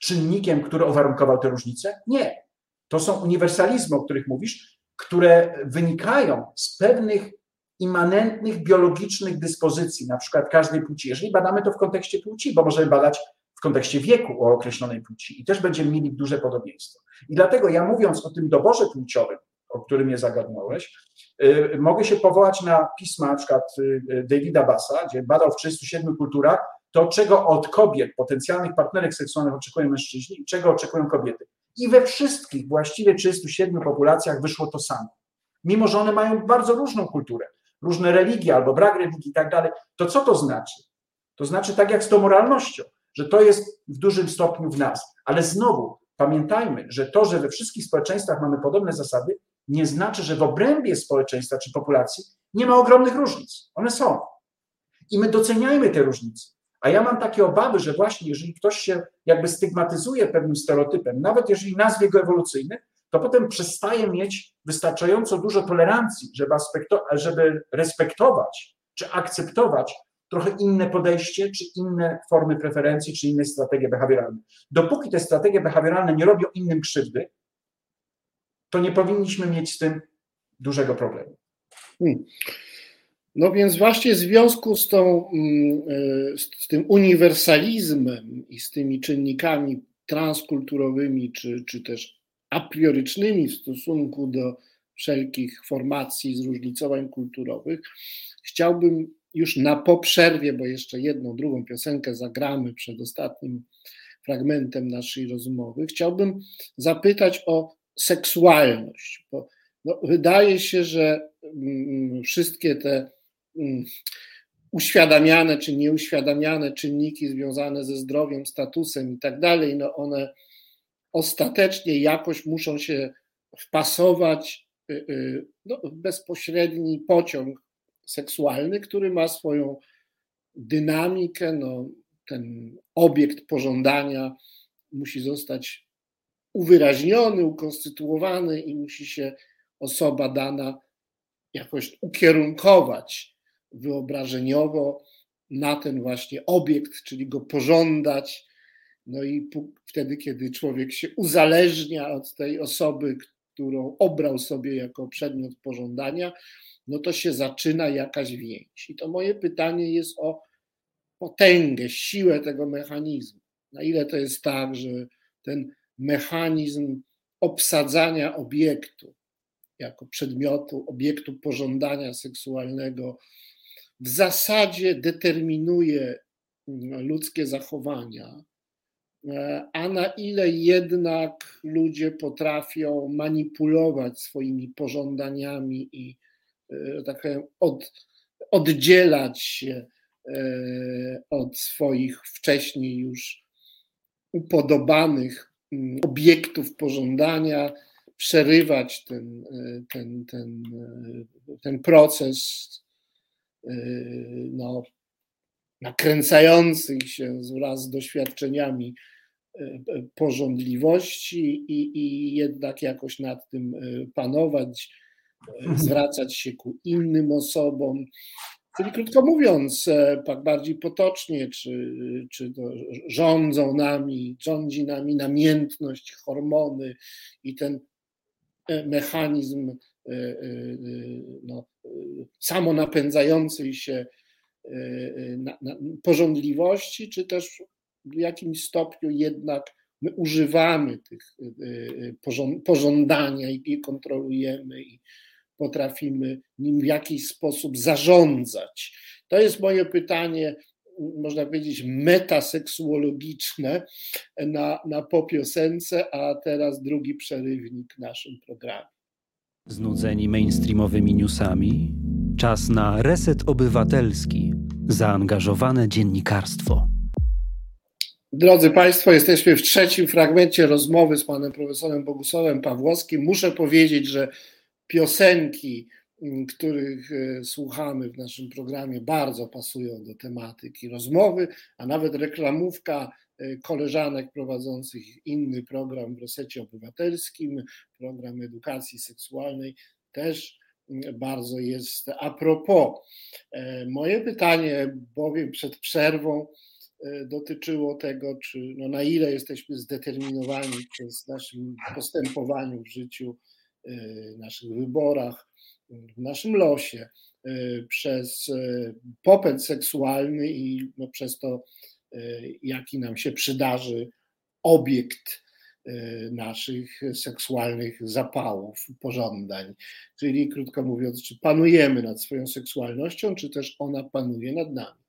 czynnikiem, który uwarunkował te różnice? Nie. To są uniwersalizmy, o których mówisz, które wynikają z pewnych immanentnych, biologicznych dyspozycji, na przykład każdej płci. Jeżeli badamy to w kontekście płci, bo możemy badać kontekście wieku o określonej płci i też będziemy mieli duże podobieństwo. I dlatego ja mówiąc o tym doborze płciowym, o którym mnie zagadnąłeś, yy, mogę się powołać na pisma na przykład yy, Davida Bassa, gdzie badał w 37 kulturach to, czego od kobiet, potencjalnych partnerek seksualnych oczekują mężczyźni i czego oczekują kobiety. I we wszystkich właściwie 37 populacjach wyszło to samo. Mimo, że one mają bardzo różną kulturę, różne religie albo brak religii i tak dalej, to co to znaczy? To znaczy tak jak z tą moralnością że to jest w dużym stopniu w nas. Ale znowu pamiętajmy, że to, że we wszystkich społeczeństwach mamy podobne zasady, nie znaczy, że w obrębie społeczeństwa czy populacji nie ma ogromnych różnic. One są. I my doceniajmy te różnice. A ja mam takie obawy, że właśnie jeżeli ktoś się jakby stygmatyzuje pewnym stereotypem, nawet jeżeli nazwie go ewolucyjny, to potem przestaje mieć wystarczająco dużo tolerancji, żeby, żeby respektować czy akceptować trochę inne podejście, czy inne formy preferencji, czy inne strategie behawioralne. Dopóki te strategie behawioralne nie robią innym krzywdy, to nie powinniśmy mieć z tym dużego problemu. Hmm. No więc właśnie w związku z, tą, mm, e, z tym uniwersalizmem i z tymi czynnikami transkulturowymi, czy, czy też apriorycznymi w stosunku do wszelkich formacji, zróżnicowań kulturowych, chciałbym już na poprzerwie, bo jeszcze jedną, drugą piosenkę zagramy przed ostatnim fragmentem naszej rozmowy, chciałbym zapytać o seksualność, bo no, wydaje się, że mm, wszystkie te uświadamiane czy nieuświadamiane czynniki związane ze zdrowiem, statusem i tak dalej, no one ostatecznie jakoś muszą się wpasować y, y, no, w bezpośredni pociąg seksualny, który ma swoją dynamikę, no, ten obiekt pożądania musi zostać uwyraźniony, ukonstytuowany i musi się osoba dana jakoś ukierunkować wyobrażeniowo na ten właśnie obiekt, czyli go pożądać. No i wtedy, kiedy człowiek się uzależnia od tej osoby, którą obrał sobie jako przedmiot pożądania, no to się zaczyna jakaś więź. I to moje pytanie jest o potęgę, siłę tego mechanizmu. Na ile to jest tak, że ten mechanizm obsadzania obiektu jako przedmiotu, obiektu pożądania seksualnego w zasadzie determinuje mm, ludzkie zachowania, e, a na ile jednak ludzie potrafią manipulować swoimi pożądaniami i e, tak powiem, od, oddzielać się e, od swoich wcześniej już upodobanych mm, obiektów pożądania, przerywać ten, ten, ten, ten proces no, nakręcających się wraz z doświadczeniami porządliwości i, i jednak jakoś nad tym panować, mhm. zwracać się ku innym osobom. Czyli krótko mówiąc, tak bardziej potocznie, czy, czy to rządzą nami, rządzi nami namiętność, hormony i ten e, mechanizm e, no, samonapędzającej się na porządliwości, czy też w jakimś stopniu jednak my używamy tych pożądania i je kontrolujemy i potrafimy nim w jakiś sposób zarządzać. To jest moje pytanie, można powiedzieć, metaseksuologiczne na, na popiosence, a teraz drugi przerywnik w naszym programie. Znudzeni mainstreamowymi newsami? Czas na reset obywatelski, zaangażowane dziennikarstwo. Drodzy Państwo, jesteśmy w trzecim fragmencie rozmowy z panem profesorem Bogusławem Pawłowskim. Muszę powiedzieć, że piosenki, mm, których e, słuchamy w naszym programie, bardzo pasują do tematyki rozmowy, a nawet reklamówka koleżanek prowadzących inny program w resecie obywatelskim, program edukacji seksualnej, też mm, bardzo jest a propos. E, moje pytanie, bowiem przed przerwą, dotyczyło tego, czy no na ile jesteśmy zdeterminowani przez naszym postępowaniu w życiu Y, naszych wyborach, w naszym losie, y, przez y, popęd seksualny i no przez to, jaki nam się przydarzy obiekt naszych seksualnych zapałów, pożądań. Czyli krótko mówiąc, czy panujemy nad swoją seksualnością, czy też ona panuje nad nami.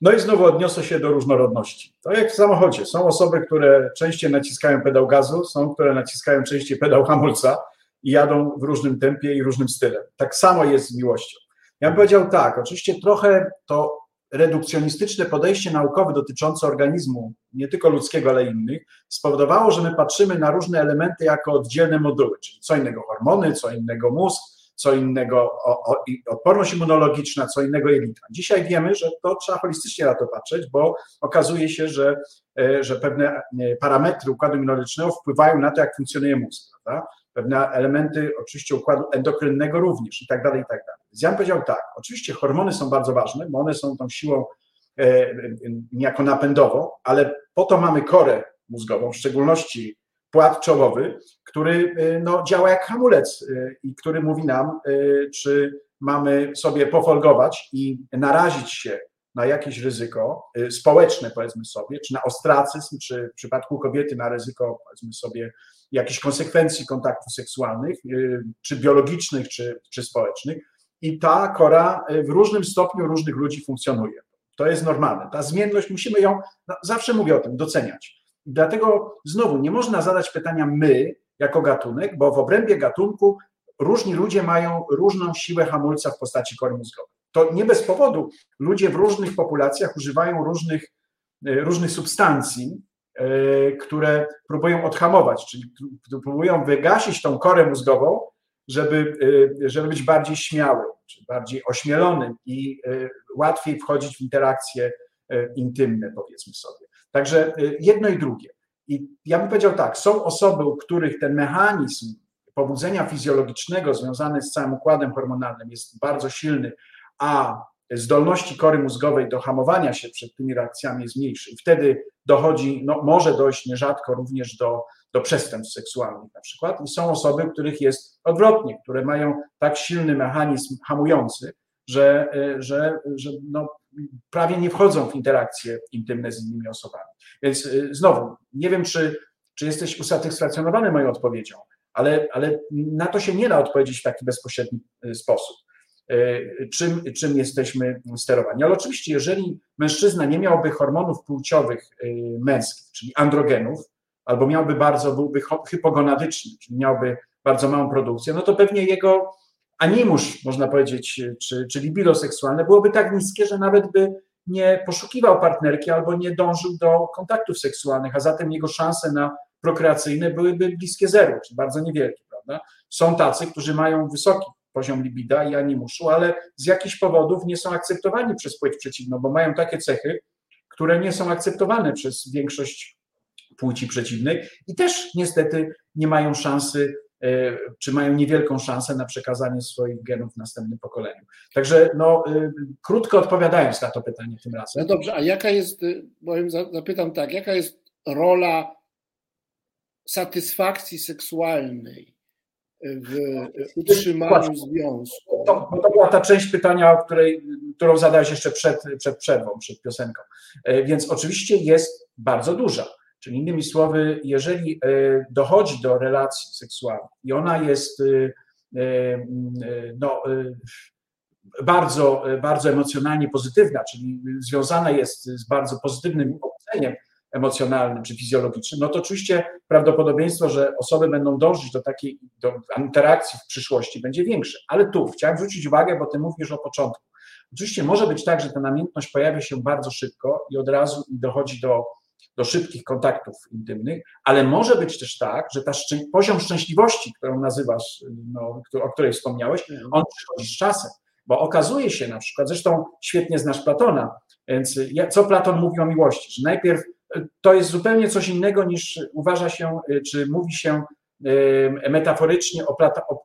No i znowu odniosę się do różnorodności. To jak w samochodzie. Są osoby, które częściej naciskają pedał gazu, są, które naciskają częściej pedał hamulca i jadą w różnym tempie i różnym stylem. Tak samo jest z miłością. Ja bym powiedział tak, oczywiście trochę to redukcjonistyczne podejście naukowe dotyczące organizmu, nie tylko ludzkiego, ale innych, spowodowało, że my patrzymy na różne elementy jako oddzielne moduły, czyli co innego hormony, co innego mózg, co innego odporność immunologiczna, co innego jelita. Dzisiaj wiemy, że to trzeba holistycznie na to patrzeć, bo okazuje się, że, e, że pewne e, parametry układu immunologicznego wpływają na to, jak funkcjonuje mózg. Prawda? Pewne elementy oczywiście układu endokrynnego również i tak dalej, i tak dalej. Więc ja bym powiedział tak, oczywiście hormony są bardzo ważne, bo one są tą siłą e, niejako napędową, ale po to mamy korę mózgową, w szczególności płat czołowy, który no, działa jak hamulec i który mówi nam, czy mamy sobie pofolgować i narazić się na jakieś ryzyko społeczne, powiedzmy sobie, czy na ostracyzm, czy w przypadku kobiety na ryzyko, powiedzmy sobie, jakichś konsekwencji kontaktów seksualnych, czy biologicznych, czy, czy społecznych. I ta kora w różnym stopniu różnych ludzi funkcjonuje. To jest normalne. Ta zmienność, musimy ją, no, zawsze mówię o tym, doceniać. Dlatego znowu nie można zadać pytania my jako gatunek, bo w obrębie gatunku różni ludzie mają różną siłę hamulca w postaci kory mózgowej. To nie bez powodu ludzie w różnych populacjach używają różnych, e, różnych substancji, e, które próbują odhamować, czyli próbują wygasić tą korę mózgową, żeby, e, żeby być bardziej śmiałym, czy bardziej ośmielonym i łatwiej wchodzić w interakcje intymne, powiedzmy sobie. Także jedno i drugie. I ja bym powiedział tak, są osoby, u których ten mechanizm pobudzenia fizjologicznego związany z całym układem hormonalnym jest bardzo silny, a zdolności kory mózgowej do hamowania się przed tymi reakcjami jest mniejszy. I wtedy dochodzi, no, może dojść nierzadko również do, do przestępstw seksualnych na przykład. I są osoby, których jest odwrotnie, które mają tak silny mechanizm hamujący, że, że, że no, prawie nie wchodzą w interakcje intymne z innymi osobami. Więc y, znowu, nie wiem, czy, czy jesteś usatysfakcjonowany moją odpowiedzią, ale, ale na to się nie da odpowiedzieć w taki bezpośredni y, sposób. Y, czym, czym jesteśmy sterowani. Ale oczywiście, jeżeli mężczyzna nie miałby hormonów płciowych męskich, czyli androgenów, albo miałby bardzo, byłby hypogonadyczny, czyli miałby bardzo małą produkcję, no to pewnie jego animusz, można powiedzieć, czy, czy libido seksualne byłoby tak niskie, że nawet by nie poszukiwał partnerki albo nie dążył do kontaktów seksualnych, a zatem jego szanse na prokreacyjne byłyby bliskie zeru, czy bardzo niewielkie, prawda? Są tacy, którzy mają wysoki poziom libida i animuszu, ale z jakichś powodów nie są akceptowani przez płeć przeciwną, bo mają takie cechy, które nie są akceptowane przez większość płci przeciwnej i też niestety nie mają szansy E, czy mają niewielką szansę na przekazanie swoich genów w następnym pokoleniu. Także no, e, krótko odpowiadając na to pytanie tym razem. No dobrze, a jaka jest, powiem, zapytam tak, jaka jest rola satysfakcji seksualnej w utrzymaniu związku? To, to była ta część pytania, której, którą zadałeś jeszcze przed, przed przerwą, przed piosenką. E, więc oczywiście jest bardzo duża Czyli innymi słowy, jeżeli e, dochodzi do relacji seksualnej i ona jest e, e, no, bardzo, bardzo emocjonalnie pozytywna, czyli związana jest z bardzo pozytywnym obudzeniem emocjonalnym czy fizjologicznym, no to oczywiście prawdopodobieństwo, że osoby będą dążyć do takiej do interakcji w przyszłości będzie większe. Ale tu chciałem zwrócić uwagę, bo ty mówisz o początku. Oczywiście może być tak, że ta namiętność pojawia się bardzo szybko i od razu dochodzi do do szybkich kontaktów intymnych, ale może być też tak, że ta szczę poziom szczęśliwości, którą nazywasz, no, o której wspomniałeś, mhm. on przychodzi z czasem. Bo okazuje się na przykład, zresztą świetnie znasz Platona, więc co Platon mówi o miłości? Że najpierw to jest zupełnie coś innego niż uważa się, e, czy mówi się e, metaforycznie o,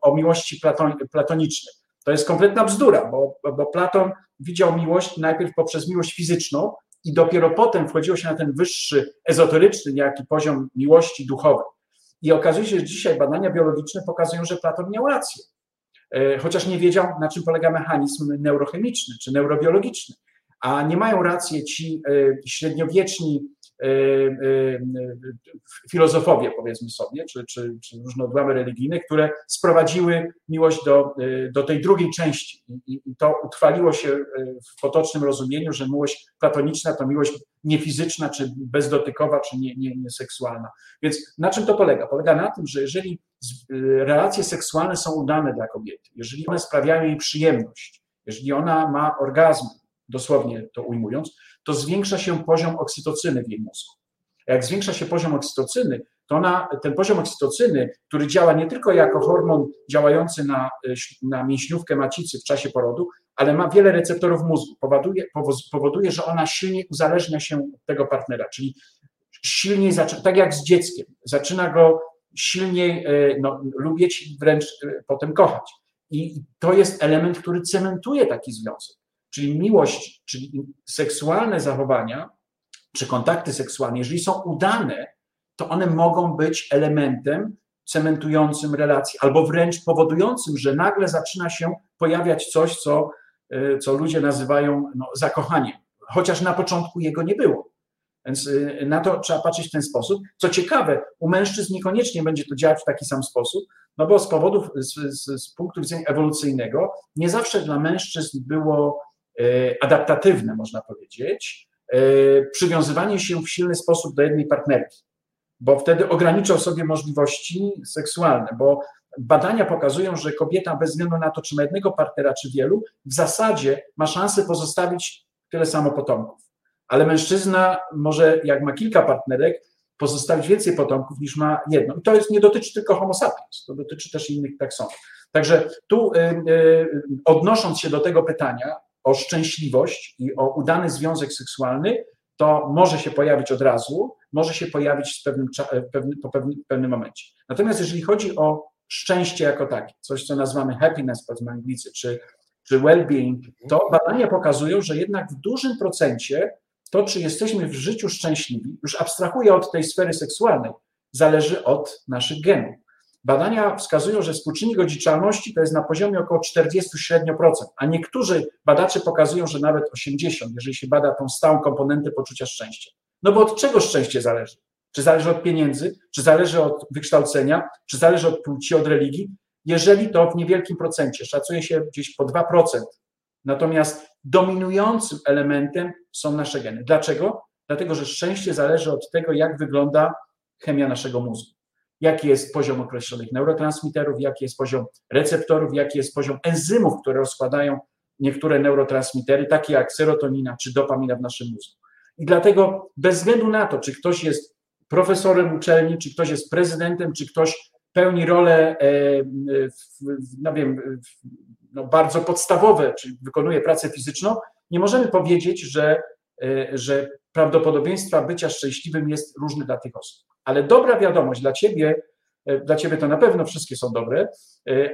o, miłości platon, platonicznej. To jest kompletna bzdura, bo, bo Platon widział miłość najpierw poprzez miłość fizyczną, i dopiero potem wchodziło się na ten wyższy, ezoteryczny niejaki poziom miłości duchowej. I okazuje się, że dzisiaj badania biologiczne pokazują, że Platon miał rację, e, chociaż nie wiedział, na czym polega mechanizm neurochemiczny czy neurobiologiczny. A nie mają racji ci e, średniowieczni filozofowie, powiedzmy sobie, czy, czy, czy różne odłamy religijne, które sprowadziły miłość do, do tej drugiej części. I, I to utrwaliło się w potocznym rozumieniu, że miłość platoniczna to miłość niefizyczna, czy bezdotykowa, czy nie, nie, nieseksualna. Więc na czym to polega? Polega na tym, że jeżeli relacje seksualne są udane dla kobiety, jeżeli one sprawiają jej przyjemność, jeżeli ona ma orgazm, dosłownie to ujmując, to zwiększa się poziom oksytocyny w jej mózgu. Jak zwiększa się poziom oksytocyny, to ona, ten poziom oksytocyny, który działa nie tylko jako hormon działający na, na mięśniówkę macicy w czasie porodu, ale ma wiele receptorów mózgu, powoduje, powoduje, że ona silnie uzależnia się od tego partnera, czyli silniej, tak jak z dzieckiem, zaczyna go silniej e, no, lubić wręcz e, potem kochać. I to jest element, który cementuje taki związek. Czyli miłość, czyli seksualne zachowania, czy kontakty seksualne, jeżeli są udane, to one mogą być elementem cementującym relacje, albo wręcz powodującym, że nagle zaczyna się pojawiać coś, co, y, co ludzie nazywają no, zakochaniem, chociaż na początku jego nie było. Więc y, na to trzeba patrzeć w ten sposób. Co ciekawe, u mężczyzn niekoniecznie będzie to działać w taki sam sposób, no bo z powodów, z, z, z punktu widzenia ewolucyjnego, nie zawsze dla mężczyzn było adaptatywne, można powiedzieć, przywiązywanie się w silny sposób do jednej partnerki bo wtedy ograniczał sobie możliwości seksualne, bo badania pokazują, że kobieta bez względu na to, czy ma jednego partnera, czy wielu, w zasadzie ma szansę pozostawić tyle samo potomków. Ale mężczyzna może, jak ma kilka partnerek, pozostawić więcej potomków niż ma jedno. I to jest, nie dotyczy tylko homo sapiens, to dotyczy też innych taksonów. Także tu y, y, odnosząc się do tego pytania o szczęśliwość i o udany związek seksualny, to może się pojawić od razu, może się pojawić pewnym, po pewnym, pewnym momencie. Natomiast jeżeli chodzi o szczęście jako takie, coś co nazywamy happiness, powiedzmy anglicy, czy, czy well-being, to badania pokazują, że jednak w dużym procencie to, czy jesteśmy w życiu szczęśliwi, już abstrahuję od tej sfery seksualnej, zależy od naszych genów. Badania wskazują, że współczynnik odziczalności to jest na poziomie około 40 średnio procent, a niektórzy badacze pokazują, że nawet 80, jeżeli się bada tą stałą komponentę poczucia szczęścia. No bo od czego szczęście zależy? Czy zależy od pieniędzy, czy zależy od wykształcenia, czy zależy od płci, od religii? Jeżeli to w niewielkim procencie, szacuje się gdzieś po 2%. Natomiast dominującym elementem są nasze geny. Dlaczego? Dlatego, że szczęście zależy od tego, jak wygląda chemia naszego mózgu. Jaki jest poziom określonych neurotransmiterów, jaki jest poziom receptorów, jaki jest poziom enzymów, które rozkładają niektóre neurotransmitery, takie jak serotonina czy dopamina w naszym mózgu. I dlatego bez względu na to, czy ktoś jest profesorem uczelni, czy ktoś jest prezydentem, czy ktoś pełni role, e, no wiem, no bardzo podstawowe, czy wykonuje pracę fizyczną, nie możemy powiedzieć, że, e, że prawdopodobieństwa bycia szczęśliwym jest różne dla tych osób. Ale dobra wiadomość dla ciebie, e, dla ciebie to na pewno wszystkie są dobre,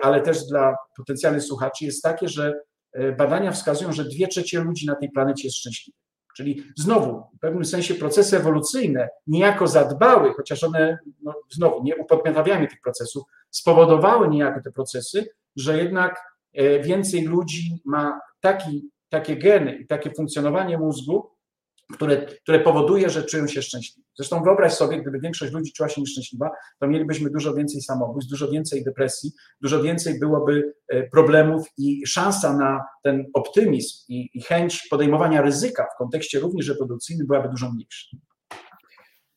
ale też dla potencjalnych słuchaczy jest takie, że badania wskazują, że dwie trzecie ludzi na tej planecie jest szczęśliwych. Czyli znowu, w pewnym sensie procesy ewolucyjne niejako zadbały, chociaż one, no, znowu, nie upodmiotawiamy tych procesów, spowodowały niejako te procesy, że jednak e, więcej ludzi ma taki, takie geny i takie funkcjonowanie mózgu, które, które powoduje, że czują się szczęśliwi. Zresztą wyobraź sobie, gdyby większość ludzi czuła się nieszczęśliwa, to mielibyśmy dużo więcej samobójstw, dużo więcej depresji, dużo więcej byłoby e, problemów i szansa na ten optymizm i, i chęć podejmowania ryzyka w kontekście również reprodukcyjnym byłaby dużo mniejsza.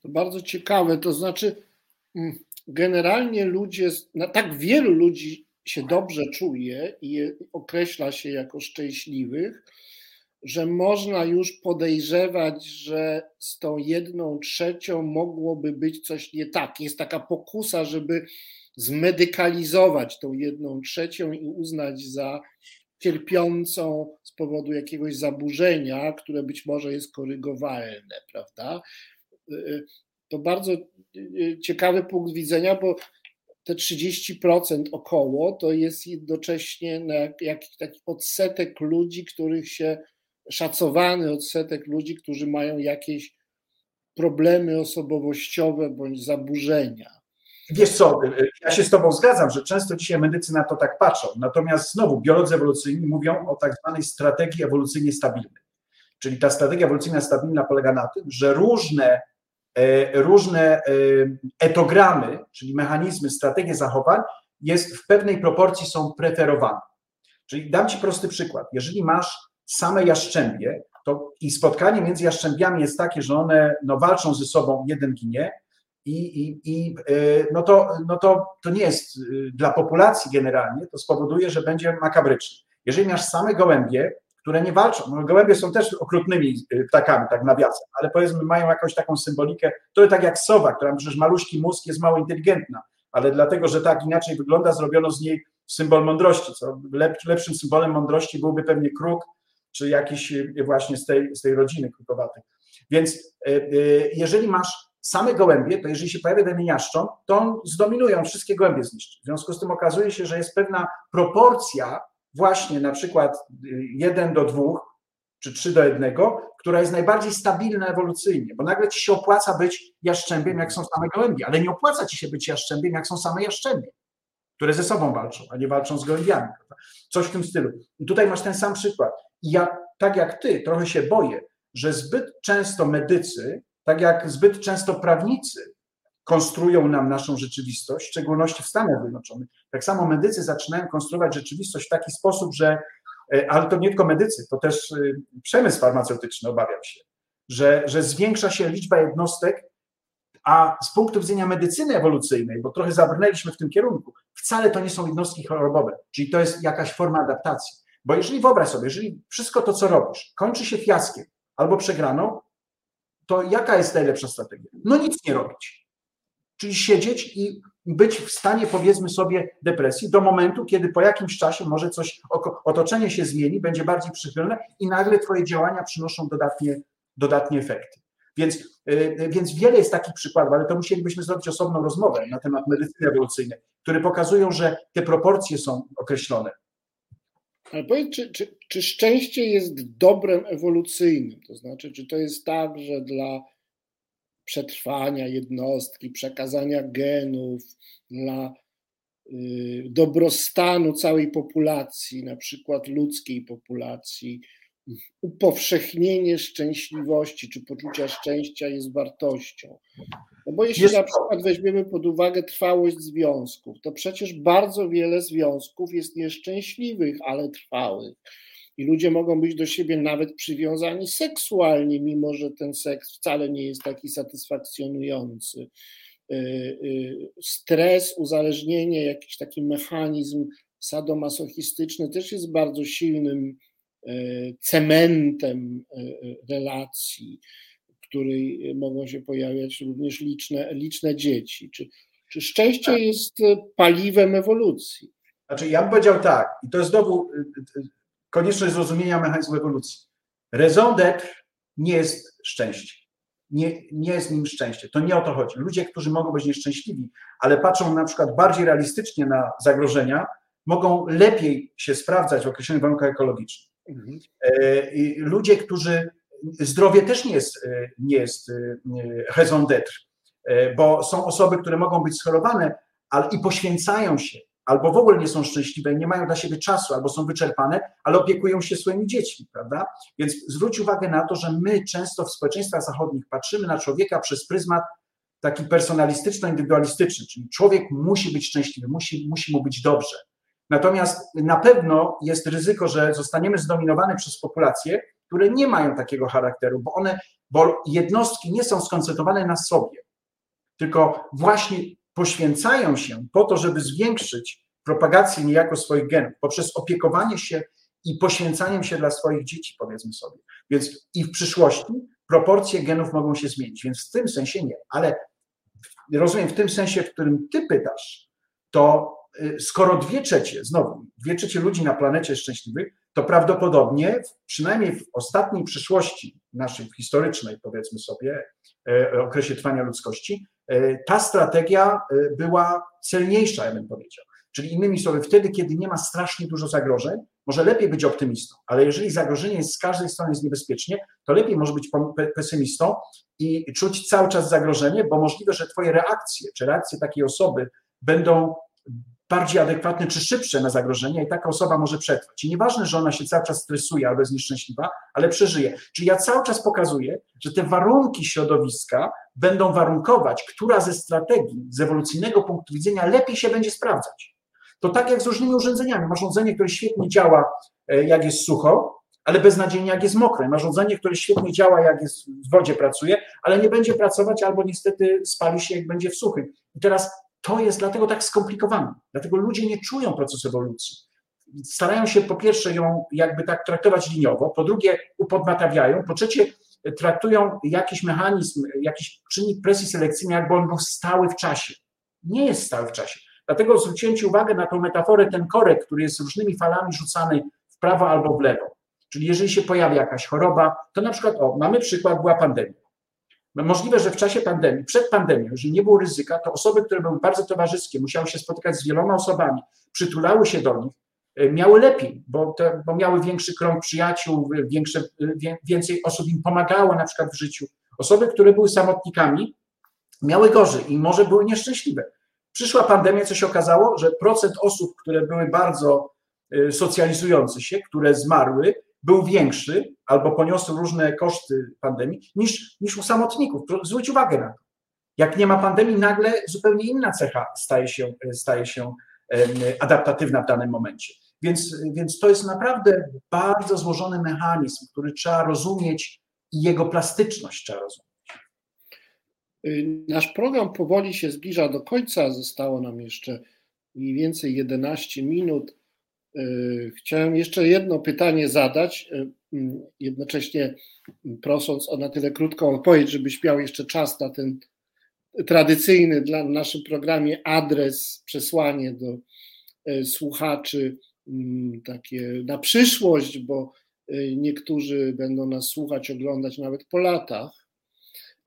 To bardzo ciekawe, to znaczy mm, generalnie ludzie, tak wielu ludzi się dobrze czuje i określa się jako szczęśliwych, że można już podejrzewać, że z tą jedną trzecią mogłoby być coś nie tak. Jest taka pokusa, żeby zmedykalizować tą jedną trzecią i uznać za cierpiącą z powodu jakiegoś zaburzenia, które być może jest korygowalne, prawda? To bardzo ciekawy punkt widzenia, bo te 30% około to jest jednocześnie jakiś taki odsetek ludzi, których się szacowany odsetek ludzi, którzy mają jakieś problemy osobowościowe bądź zaburzenia. Wiesz co, ja się z Tobą zgadzam, że często dzisiaj medycy na to tak patrzą. Natomiast znowu biolodzy ewolucyjni mówią o tak zwanej strategii ewolucyjnie stabilnej. Czyli ta strategia ewolucyjna stabilna polega na tym, że różne, e, różne e, etogramy, czyli mechanizmy, strategie zachowań jest w pewnej proporcji są preferowane. Czyli dam Ci prosty przykład. Jeżeli masz same jaszczębie, to i spotkanie między jaszczębiami jest takie, że one no, walczą ze sobą, jeden ginie, i, i, i y, no, to, no to, to nie jest y, dla populacji generalnie, to spowoduje, że będzie makabrycznie. Jeżeli masz same gołębie, które nie walczą, no gołębie są też okrutnymi y, ptakami, tak nawiasem, ale powiedzmy mają jakąś taką symbolikę, to tak jak sowa, która przecież maluśki mózg jest mało inteligentna, ale dlatego, że tak inaczej wygląda, zrobiono z niej symbol mądrości, co lepszym symbolem mądrości byłby pewnie kruk, czy jakiś e, właśnie z tej, z tej rodziny krukowatych. Więc e, jeżeli masz same gołębie, to jeżeli się pojawia ten to on zdominuje, on wszystkie gołębie zniszczy. W związku z tym okazuje się, że jest pewna proporcja właśnie na przykład jeden do dwóch, czy 3 do 1, która jest najbardziej stabilna ewolucyjnie, bo nagle ci się opłaca być jaszczębiem, jak są same gołębie, ale nie opłaca ci się być jaszczębiem, jak są same jaszczębie, które ze sobą walczą, a nie walczą z gołębiami. Coś w tym stylu. I tutaj masz ten sam przykład. Ja, tak jak ty, trochę się boję, że zbyt często medycy, tak jak zbyt często prawnicy konstruują nam naszą rzeczywistość, w szczególności w Stanach Zjednoczonych. Tak samo medycy zaczynają konstruować rzeczywistość w taki sposób, że, e, ale to nie tylko medycy, to też e, przemysł farmaceutyczny, obawiam się, że, że zwiększa się liczba jednostek, a z punktu widzenia medycyny ewolucyjnej, bo trochę zabrnęliśmy w tym kierunku, wcale to nie są jednostki chorobowe, czyli to jest jakaś forma adaptacji. Bo jeżeli wyobraź sobie, jeżeli wszystko to, co robisz, kończy się fiaskiem albo przegraną, to jaka jest najlepsza strategia? No nic nie robić. Czyli siedzieć i być w stanie, powiedzmy sobie, depresji do momentu, kiedy po jakimś czasie może coś, otoczenie się zmieni, będzie bardziej przychylne i nagle Twoje działania przynoszą dodatnie, dodatnie efekty. Więc, yy, więc wiele jest takich przykładów, ale to musielibyśmy zrobić osobną rozmowę na temat medycyny ewolucyjnej, które pokazują, że te proporcje są określone. Ale powiedz, czy, czy, czy szczęście jest dobrem ewolucyjnym? To znaczy, czy to jest tak, że dla przetrwania jednostki, przekazania genów, dla y, dobrostanu całej populacji, na przykład ludzkiej populacji, upowszechnienie szczęśliwości czy poczucia szczęścia jest wartością. No bo jeśli jest... na przykład weźmiemy pod uwagę trwałość związków, to przecież bardzo wiele związków jest nieszczęśliwych, ale trwałych. I ludzie mogą być do siebie nawet przywiązani seksualnie, mimo że ten seks wcale nie jest taki satysfakcjonujący. Y, y, stres, uzależnienie, jakiś taki mechanizm sadomasochistyczny też jest bardzo silnym cementem relacji, w której mogą się pojawiać również liczne, liczne dzieci. Czy, czy szczęście tak. jest paliwem ewolucji? Znaczy, ja bym powiedział tak, i to jest znowu konieczność zrozumienia mechanizmu ewolucji. Raison nie jest szczęście. Nie, nie jest nim szczęście. To nie o to chodzi. Ludzie, którzy mogą być nieszczęśliwi, ale patrzą na przykład bardziej realistycznie na zagrożenia, mogą lepiej się sprawdzać w określonych warunkach ekologicznych. Mhm. E, ludzie, którzy. Zdrowie też nie jest, e, nie jest e, raison d'être, bo są osoby, które mogą być schorowane ale i poświęcają się albo w ogóle nie są szczęśliwe, nie mają dla siebie czasu, albo są wyczerpane, ale opiekują się swoimi dziećmi, prawda? Więc zwróć uwagę na to, że my często w społeczeństwach zachodnich patrzymy na człowieka przez pryzmat taki personalistyczno-indywidualistyczny, czyli człowiek musi być szczęśliwy, musi, musi mu być dobrze. Natomiast na pewno jest ryzyko, że zostaniemy zdominowani przez populacje, które nie mają takiego charakteru, bo one, bo jednostki nie są skoncentrowane na sobie, tylko właśnie poświęcają się po to, żeby zwiększyć propagację niejako swoich genów, poprzez opiekowanie się i poświęcaniem się dla swoich dzieci, powiedzmy sobie. Więc i w przyszłości proporcje genów mogą się zmienić, więc w tym sensie nie. Ale rozumiem, w tym sensie, w którym ty pytasz, to skoro dwie trzecie, znowu, dwie trzecie ludzi na planecie szczęśliwych, to prawdopodobnie, przynajmniej w ostatniej przyszłości naszej historycznej, powiedzmy sobie, e, okresie trwania ludzkości, e, ta strategia e, była celniejsza, ja bym powiedział. Czyli innymi słowy, wtedy, kiedy nie ma strasznie dużo zagrożeń, może lepiej być optymistą, ale jeżeli zagrożenie jest z każdej strony jest niebezpiecznie, to lepiej może być pesymistą i czuć cały czas zagrożenie, bo możliwe, że twoje reakcje, czy reakcje takiej osoby będą bardziej adekwatne czy szybsze na zagrożenia i taka osoba może przetrwać. I nieważne, że ona się cały czas stresuje albo jest nieszczęśliwa, ale przeżyje. Czyli ja cały czas pokazuję, że te warunki środowiska będą warunkować, która ze strategii z ewolucyjnego punktu widzenia lepiej się będzie sprawdzać. To tak jak z różnymi urządzeniami. Masz urządzenie, które świetnie działa, e, jak jest sucho, ale beznadziejnie, jak jest mokre. Masz urządzenie, które świetnie działa, jak jest w wodzie pracuje, ale nie będzie pracować albo niestety spali się, jak będzie w suchym. I teraz to jest dlatego tak skomplikowane. Dlatego ludzie nie czują procesu ewolucji. Starają się po pierwsze ją jakby tak traktować liniowo, po drugie upodmatawiają, po trzecie traktują jakiś mechanizm, jakiś czynnik presji selekcyjnej, jakby on był stały w czasie. Nie jest stały w czasie. Dlatego zwróciłem Ci uwagę na tą metaforę, ten korek, który jest różnymi falami rzucany w prawo albo w lewo. Czyli jeżeli się pojawia jakaś choroba, to na przykład, o, mamy przykład, była pandemia. Możliwe, że w czasie pandemii, przed pandemią, jeżeli nie było ryzyka, to osoby, które były bardzo towarzyskie, musiały się spotykać z wieloma osobami, przytulały się do nich, miały lepiej, bo, te, bo miały większy krąg przyjaciół, większe, więcej osób im pomagało na przykład w życiu. Osoby, które były samotnikami, miały gorzej i może były nieszczęśliwe. Przyszła pandemia, co się okazało, że procent osób, które były bardzo socjalizujące się, które zmarły, był większy albo poniosły różne koszty pandemii niż, niż u samotników. Zwróć uwagę na to. Jak nie ma pandemii, nagle zupełnie inna cecha staje się, staje się adaptatywna w danym momencie. Więc, więc to jest naprawdę bardzo złożony mechanizm, który trzeba rozumieć i jego plastyczność trzeba rozumieć. Y, nasz program powoli się zbliża do końca. Zostało nam jeszcze mniej więcej 11 minut. Y, chciałem jeszcze jedno pytanie zadać, mm, jednocześnie prosząc o na tyle krótką odpowiedź, żebyś miał jeszcze czas na ten tradycyjny dla naszym programie adres, przesłanie do słuchaczy, mm, takie na przyszłość, bo niektórzy będą nas słuchać, oglądać nawet po latach.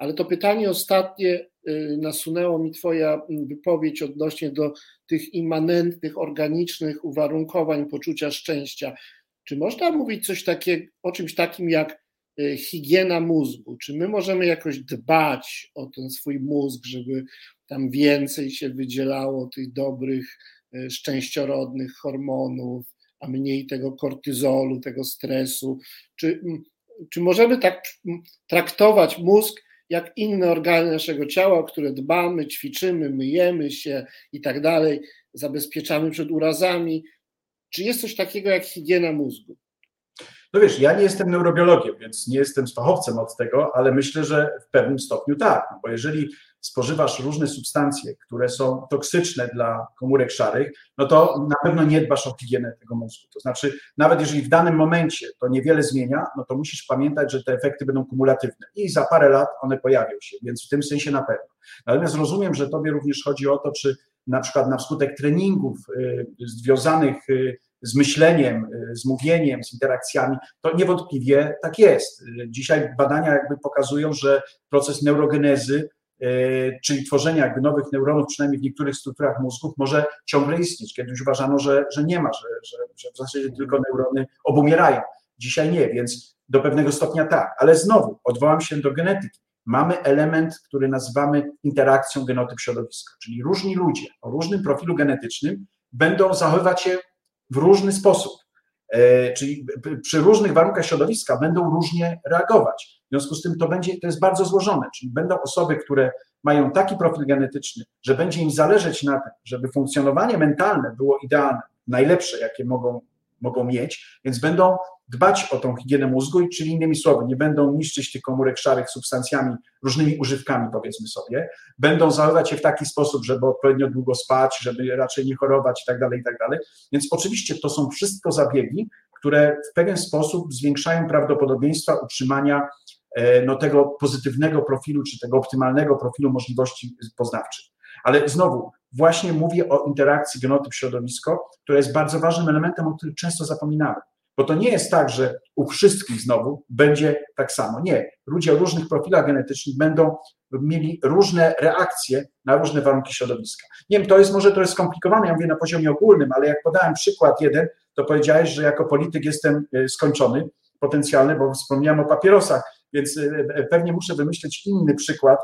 Ale to pytanie ostatnie y, nasunęło mi Twoja mm, wypowiedź odnośnie do tych immanentnych, organicznych uwarunkowań poczucia szczęścia. Czy można mówić coś takiego, o czymś takim jak y, higiena mózgu? Czy my możemy jakoś dbać o ten swój mózg, żeby tam więcej się wydzielało tych dobrych, y, szczęściorodnych hormonów, a mniej tego kortyzolu, tego stresu? Czy, mm, czy możemy tak mm, traktować mózg jak inne organy naszego ciała, o które dbamy, ćwiczymy, myjemy się i tak dalej, zabezpieczamy przed urazami. Czy jest coś takiego jak higiena mózgu? No wiesz, ja nie jestem neurobiologiem, więc nie jestem fachowcem od tego, ale myślę, że w pewnym stopniu tak, bo jeżeli spożywasz różne substancje, które są toksyczne dla komórek szarych, no to na pewno nie dbasz o higienę tego mózgu. To znaczy, nawet jeżeli w danym momencie to niewiele zmienia, no to musisz pamiętać, że te efekty będą kumulatywne i za parę lat one pojawią się, więc w tym sensie na pewno. Natomiast rozumiem, że tobie również chodzi o to, czy na przykład na skutek treningów y, związanych y, z myśleniem, y, z mówieniem, z interakcjami, to niewątpliwie tak jest. Dzisiaj badania jakby pokazują, że proces neurogenezy czyli tworzenia jakby nowych neuronów, przynajmniej w niektórych strukturach mózgów, może ciągle istnieć. Kiedyś uważano, że, że nie ma, że, że, że w zasadzie tylko neurony obumierają. Dzisiaj nie, więc do pewnego stopnia tak. Ale znowu odwołam się do genetyki. Mamy element, który nazywamy interakcją genotyp środowiska, czyli różni ludzie o różnym profilu genetycznym będą zachowywać się w różny sposób. E, czyli przy różnych warunkach środowiska będą różnie reagować. W związku z tym to będzie, to jest bardzo złożone, czyli będą osoby, które mają taki profil genetyczny, że będzie im zależeć na tym, żeby funkcjonowanie mentalne było idealne, najlepsze, jakie mogą, mogą mieć, więc będą dbać o tą higienę mózgu, czyli innymi słowy, nie będą niszczyć tych komórek szarych substancjami, różnymi używkami, powiedzmy sobie, będą zachowywać się w taki sposób, żeby odpowiednio długo spać, żeby raczej nie chorować i tak dalej, i tak dalej. Więc oczywiście to są wszystko zabiegi, które w pewien sposób zwiększają prawdopodobieństwa utrzymania e, no, tego pozytywnego profilu, czy tego optymalnego profilu możliwości poznawczych. Ale znowu, właśnie mówię o interakcji genotyp-środowisko, która jest bardzo ważnym elementem, o którym często zapominamy. Bo to nie jest tak, że u wszystkich znowu będzie tak samo. Nie. Ludzie o różnych profilach genetycznych będą mieli różne reakcje na różne warunki środowiska. Nie wiem, to jest może trochę skomplikowane, ja mówię na poziomie ogólnym, ale jak podałem przykład jeden, to powiedziałeś, że jako polityk jestem e, skończony, potencjalny, bo wspomniałem o papierosach, więc e, e, pewnie muszę wymyślić inny przykład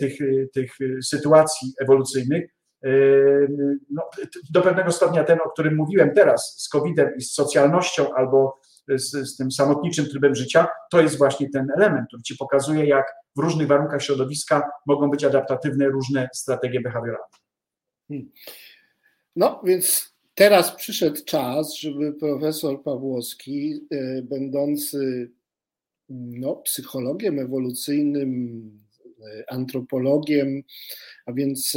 tych, tych sytuacji ewolucyjnych, no, do pewnego stopnia ten, o którym mówiłem teraz, z COVID-em i z socjalnością albo z, z, tym samotniczym trybem życia, to jest właśnie ten element, który ci pokazuje, jak w różnych warunkach środowiska mogą być adaptatywne różne strategie behawioralne. Hmm. No więc teraz przyszedł czas, żeby profesor Pawłowski, będący no, psychologiem ewolucyjnym, antropologiem, a więc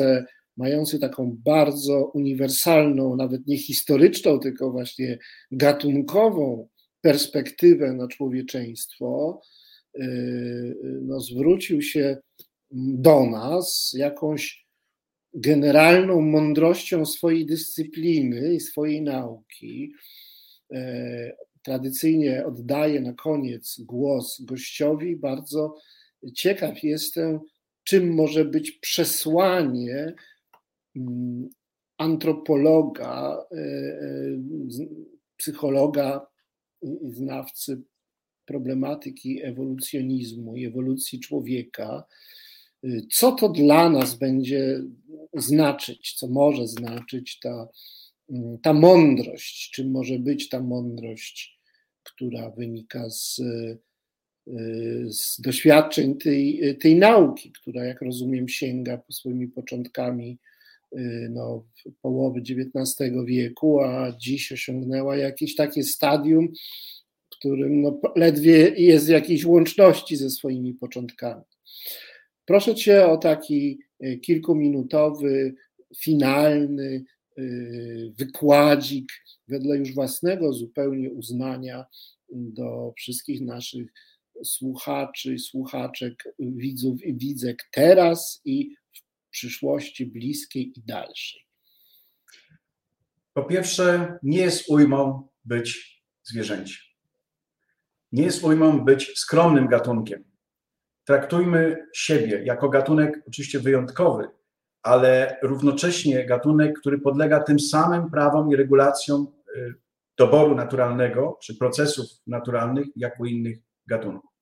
mający taką bardzo uniwersalną, nawet nie historyczną, tylko właśnie gatunkową perspektywę na człowieczeństwo, yy, no, zwrócił się do nas jakąś generalną mądrością swojej dyscypliny i swojej nauki. Tradycyjnie oddaję na koniec głos gościowi. Bardzo ciekaw jestem, czym może być przesłanie Mm, antropologa, psychologa i znawcy problematyki ewolucjonizmu i ewolucji człowieka, co to dla nas będzie znaczyć, co może znaczyć ta, ta mądrość, czym może być ta mądrość, która wynika z, z doświadczeń tej, tej nauki, która, jak rozumiem, sięga po swoimi początkami no, połowy XIX wieku, a dziś osiągnęła jakieś takie stadium, w którym no, ledwie jest w jakiejś łączności ze swoimi początkami. Proszę Cię o taki e, kilkuminutowy, finalny wykładzik wedle już własnego zupełnie uznania do wszystkich naszych słuchaczy, słuchaczek, widzów i widzek teraz i w przyszłości bliskiej i dalszej. Po pierwsze, nie jest ujmą być zwierzęciem. Nie jest ujmą być skromnym gatunkiem traktujmy siebie jako gatunek oczywiście wyjątkowy, ale równocześnie gatunek, który podlega tym samym prawom i regulacjom y, doboru naturalnego czy procesów naturalnych, jak u innych gatunków.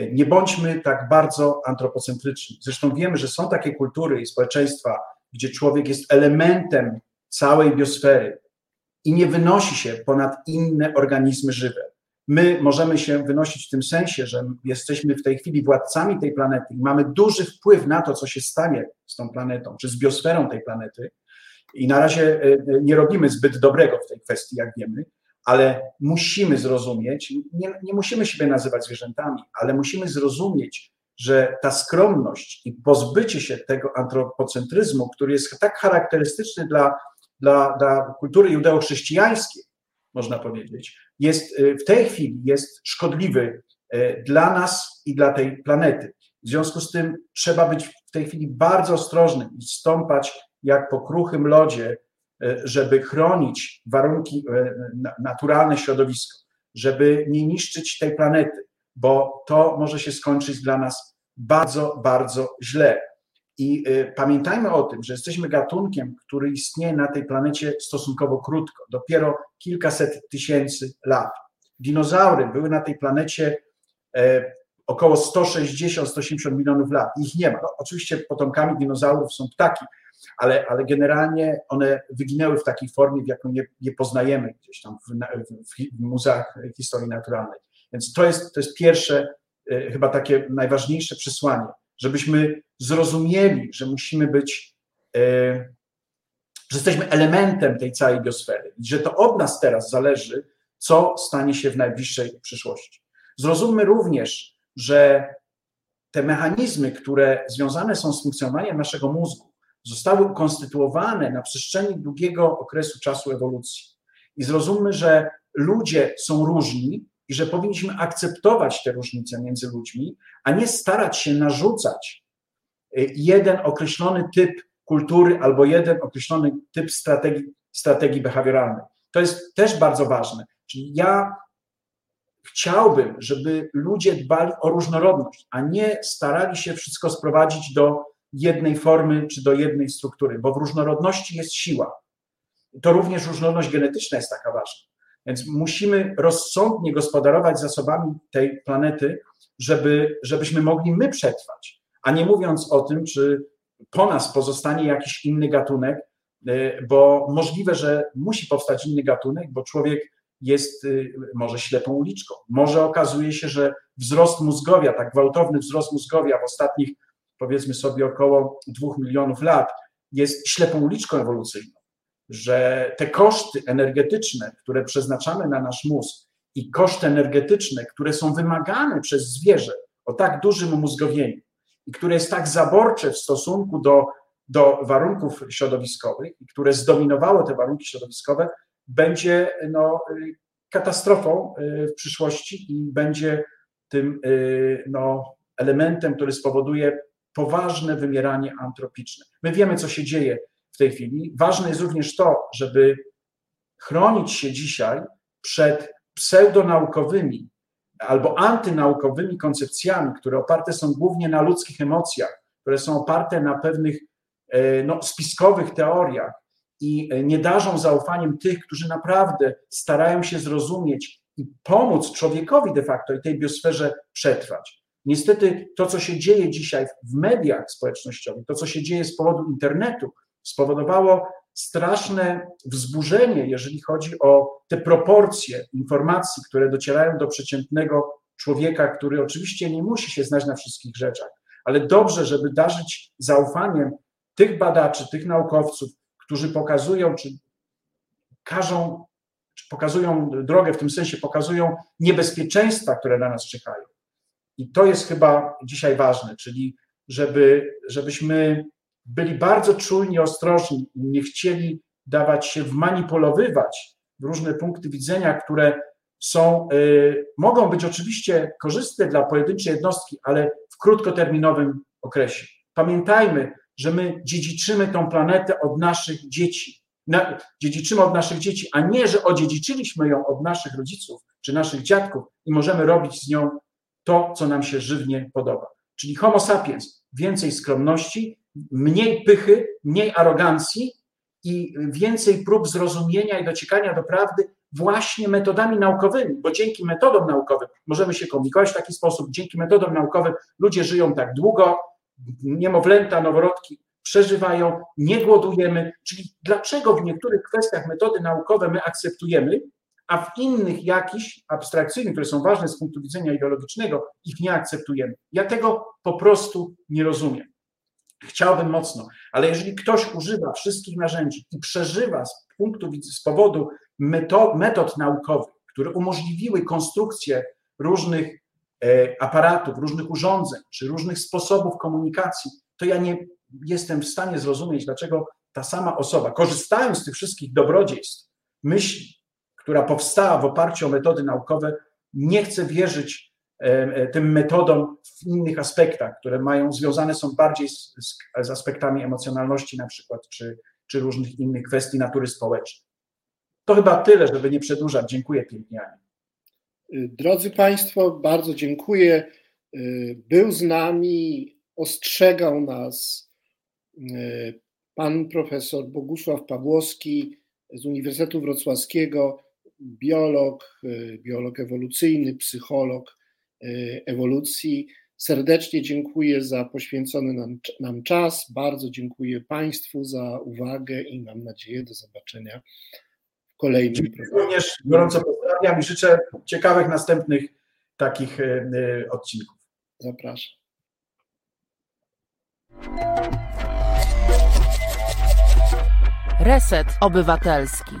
Y, nie bądźmy tak bardzo antropocentryczni. Zresztą wiemy, że są takie kultury i społeczeństwa, gdzie człowiek jest elementem całej biosfery i nie wynosi się ponad inne organizmy żywe. My możemy się wynosić w tym sensie, że jesteśmy w tej chwili władcami tej planety i mamy duży wpływ na to, co się stanie z tą planetą, czy z biosferą tej planety. I na razie e, nie robimy zbyt dobrego w tej kwestii, jak wiemy, ale musimy zrozumieć, nie, nie musimy siebie nazywać zwierzętami, ale musimy zrozumieć, że ta skromność i pozbycie się tego antropocentryzmu, który jest tak charakterystyczny dla, dla, dla kultury judeo-chrześcijańskiej, można powiedzieć, jest y, w tej chwili jest szkodliwy y, dla nas i dla tej planety. W związku z tym trzeba być w tej chwili bardzo ostrożnym i stąpać jak po kruchym lodzie, żeby chronić warunki, naturalne środowisko, żeby nie niszczyć tej planety, bo to może się skończyć dla nas bardzo, bardzo źle. I y, pamiętajmy o tym, że jesteśmy gatunkiem, który istnieje na tej planecie stosunkowo krótko, dopiero kilkaset tysięcy lat. Dinozaury były na tej planecie e, około 160-180 milionów lat. Ich nie ma. No, oczywiście potomkami dinozaurów są ptaki, ale, ale generalnie one wyginęły w takiej formie, w jaką nie, nie poznajemy gdzieś tam w, w, w muzeach historii naturalnej. Więc to jest, to jest pierwsze, e, chyba takie najważniejsze przesłanie żebyśmy zrozumieli, że musimy być, e, że jesteśmy elementem tej całej biosfery i że to od nas teraz zależy, co stanie się w najbliższej przyszłości. Zrozummy również, że te mechanizmy, które związane są z funkcjonowaniem naszego mózgu, zostały ukonstytuowane na przestrzeni długiego okresu czasu ewolucji. I zrozummy, że ludzie są różni i że powinniśmy akceptować te różnice między ludźmi, a nie starać się narzucać y, jeden określony typ kultury albo jeden określony typ strategii, strategii behawioralnej. To jest też bardzo ważne. Czyli ja chciałbym, żeby ludzie dbali o różnorodność, a nie starali się wszystko sprowadzić do jednej formy czy do jednej struktury, bo w różnorodności jest siła. To również różnorodność genetyczna jest taka ważna. Więc musimy rozsądnie gospodarować zasobami tej planety, żeby, żebyśmy mogli my przetrwać, a nie mówiąc o tym, czy po nas pozostanie jakiś inny gatunek, y, bo możliwe, że musi powstać inny gatunek, bo człowiek jest y, może ślepą uliczką. Może okazuje się, że wzrost mózgowia, tak gwałtowny wzrost mózgowia w ostatnich, powiedzmy sobie, około dwóch milionów lat, jest ślepą uliczką ewolucyjną że te koszty energetyczne, które przeznaczamy na nasz mózg i koszty energetyczne, które są wymagane przez zwierzę o tak dużym umózgowieniu i które jest tak zaborcze w stosunku do, do warunków środowiskowych i które zdominowało te warunki środowiskowe, będzie no, katastrofą y, w przyszłości i będzie tym y, no, elementem, który spowoduje poważne wymieranie antropiczne. My wiemy, co się dzieje w tej chwili. Ważne jest również to, żeby chronić się dzisiaj przed pseudonaukowymi albo antynaukowymi koncepcjami, które oparte są głównie na ludzkich emocjach, które są oparte na pewnych e, no, spiskowych teoriach i nie darzą zaufaniem tych, którzy naprawdę starają się zrozumieć i pomóc człowiekowi de facto i tej biosferze przetrwać. Niestety to, co się dzieje dzisiaj w mediach społecznościowych, to, co się dzieje z powodu internetu, spowodowało straszne wzburzenie, jeżeli chodzi o te proporcje informacji, które docierają do przeciętnego człowieka, który oczywiście nie musi się znać na wszystkich rzeczach, ale dobrze, żeby darzyć zaufaniem tych badaczy, tych naukowców, którzy pokazują, czy każą, czy pokazują drogę, w tym sensie pokazują niebezpieczeństwa, które na nas czekają. I to jest chyba dzisiaj ważne, czyli żeby, żebyśmy byli bardzo czulni, ostrożni, nie chcieli dawać się wmanipulowywać w różne punkty widzenia, które są, y, mogą być oczywiście korzystne dla pojedynczej jednostki, ale w krótkoterminowym okresie. Pamiętajmy, że my dziedziczymy tą planetę od naszych dzieci. Na, dziedziczymy od naszych dzieci, a nie, że odziedziczyliśmy ją od naszych rodziców czy naszych dziadków i możemy robić z nią to, co nam się żywnie podoba. Czyli Homo sapiens, więcej skromności, mniej pychy, mniej arogancji i więcej prób zrozumienia i dociekania do prawdy właśnie metodami naukowymi, bo dzięki metodom naukowym możemy się komunikować w taki sposób, dzięki metodom naukowym ludzie żyją tak długo, niemowlęta, noworodki przeżywają, nie głodujemy, czyli dlaczego w niektórych kwestiach metody naukowe my akceptujemy, a w innych jakichś abstrakcyjnych, które są ważne z punktu widzenia ideologicznego, ich nie akceptujemy. Ja tego po prostu nie rozumiem. Chciałbym mocno, ale jeżeli ktoś używa wszystkich narzędzi i przeżywa z punktu z powodu metod, metod naukowych, które umożliwiły konstrukcję różnych e, aparatów, różnych urządzeń czy różnych sposobów komunikacji, to ja nie jestem w stanie zrozumieć, dlaczego ta sama osoba, korzystając z tych wszystkich dobrodziejstw, myśli, która powstała w oparciu o metody naukowe, nie chce wierzyć e, e, tym metodom w innych aspektach, które mają związane są bardziej z, z aspektami emocjonalności na przykład, czy, czy różnych innych kwestii natury społecznej. To chyba tyle, żeby nie przedłużać. Dziękuję pięknie. Drodzy Państwo, bardzo dziękuję. Był z nami, ostrzegał nas pan profesor Bogusław Pawłowski z Uniwersytetu Wrocławskiego, biolog, biolog ewolucyjny, psycholog ewolucji. Serdecznie dziękuję za poświęcony nam, nam czas. Bardzo dziękuję Państwu za uwagę i mam nadzieję do zobaczenia kolejnym programie. Również gorąco pozdrawiam i życzę ciekawych następnych takich e, e, odcinków. Zapraszam. Reset Obywatelski.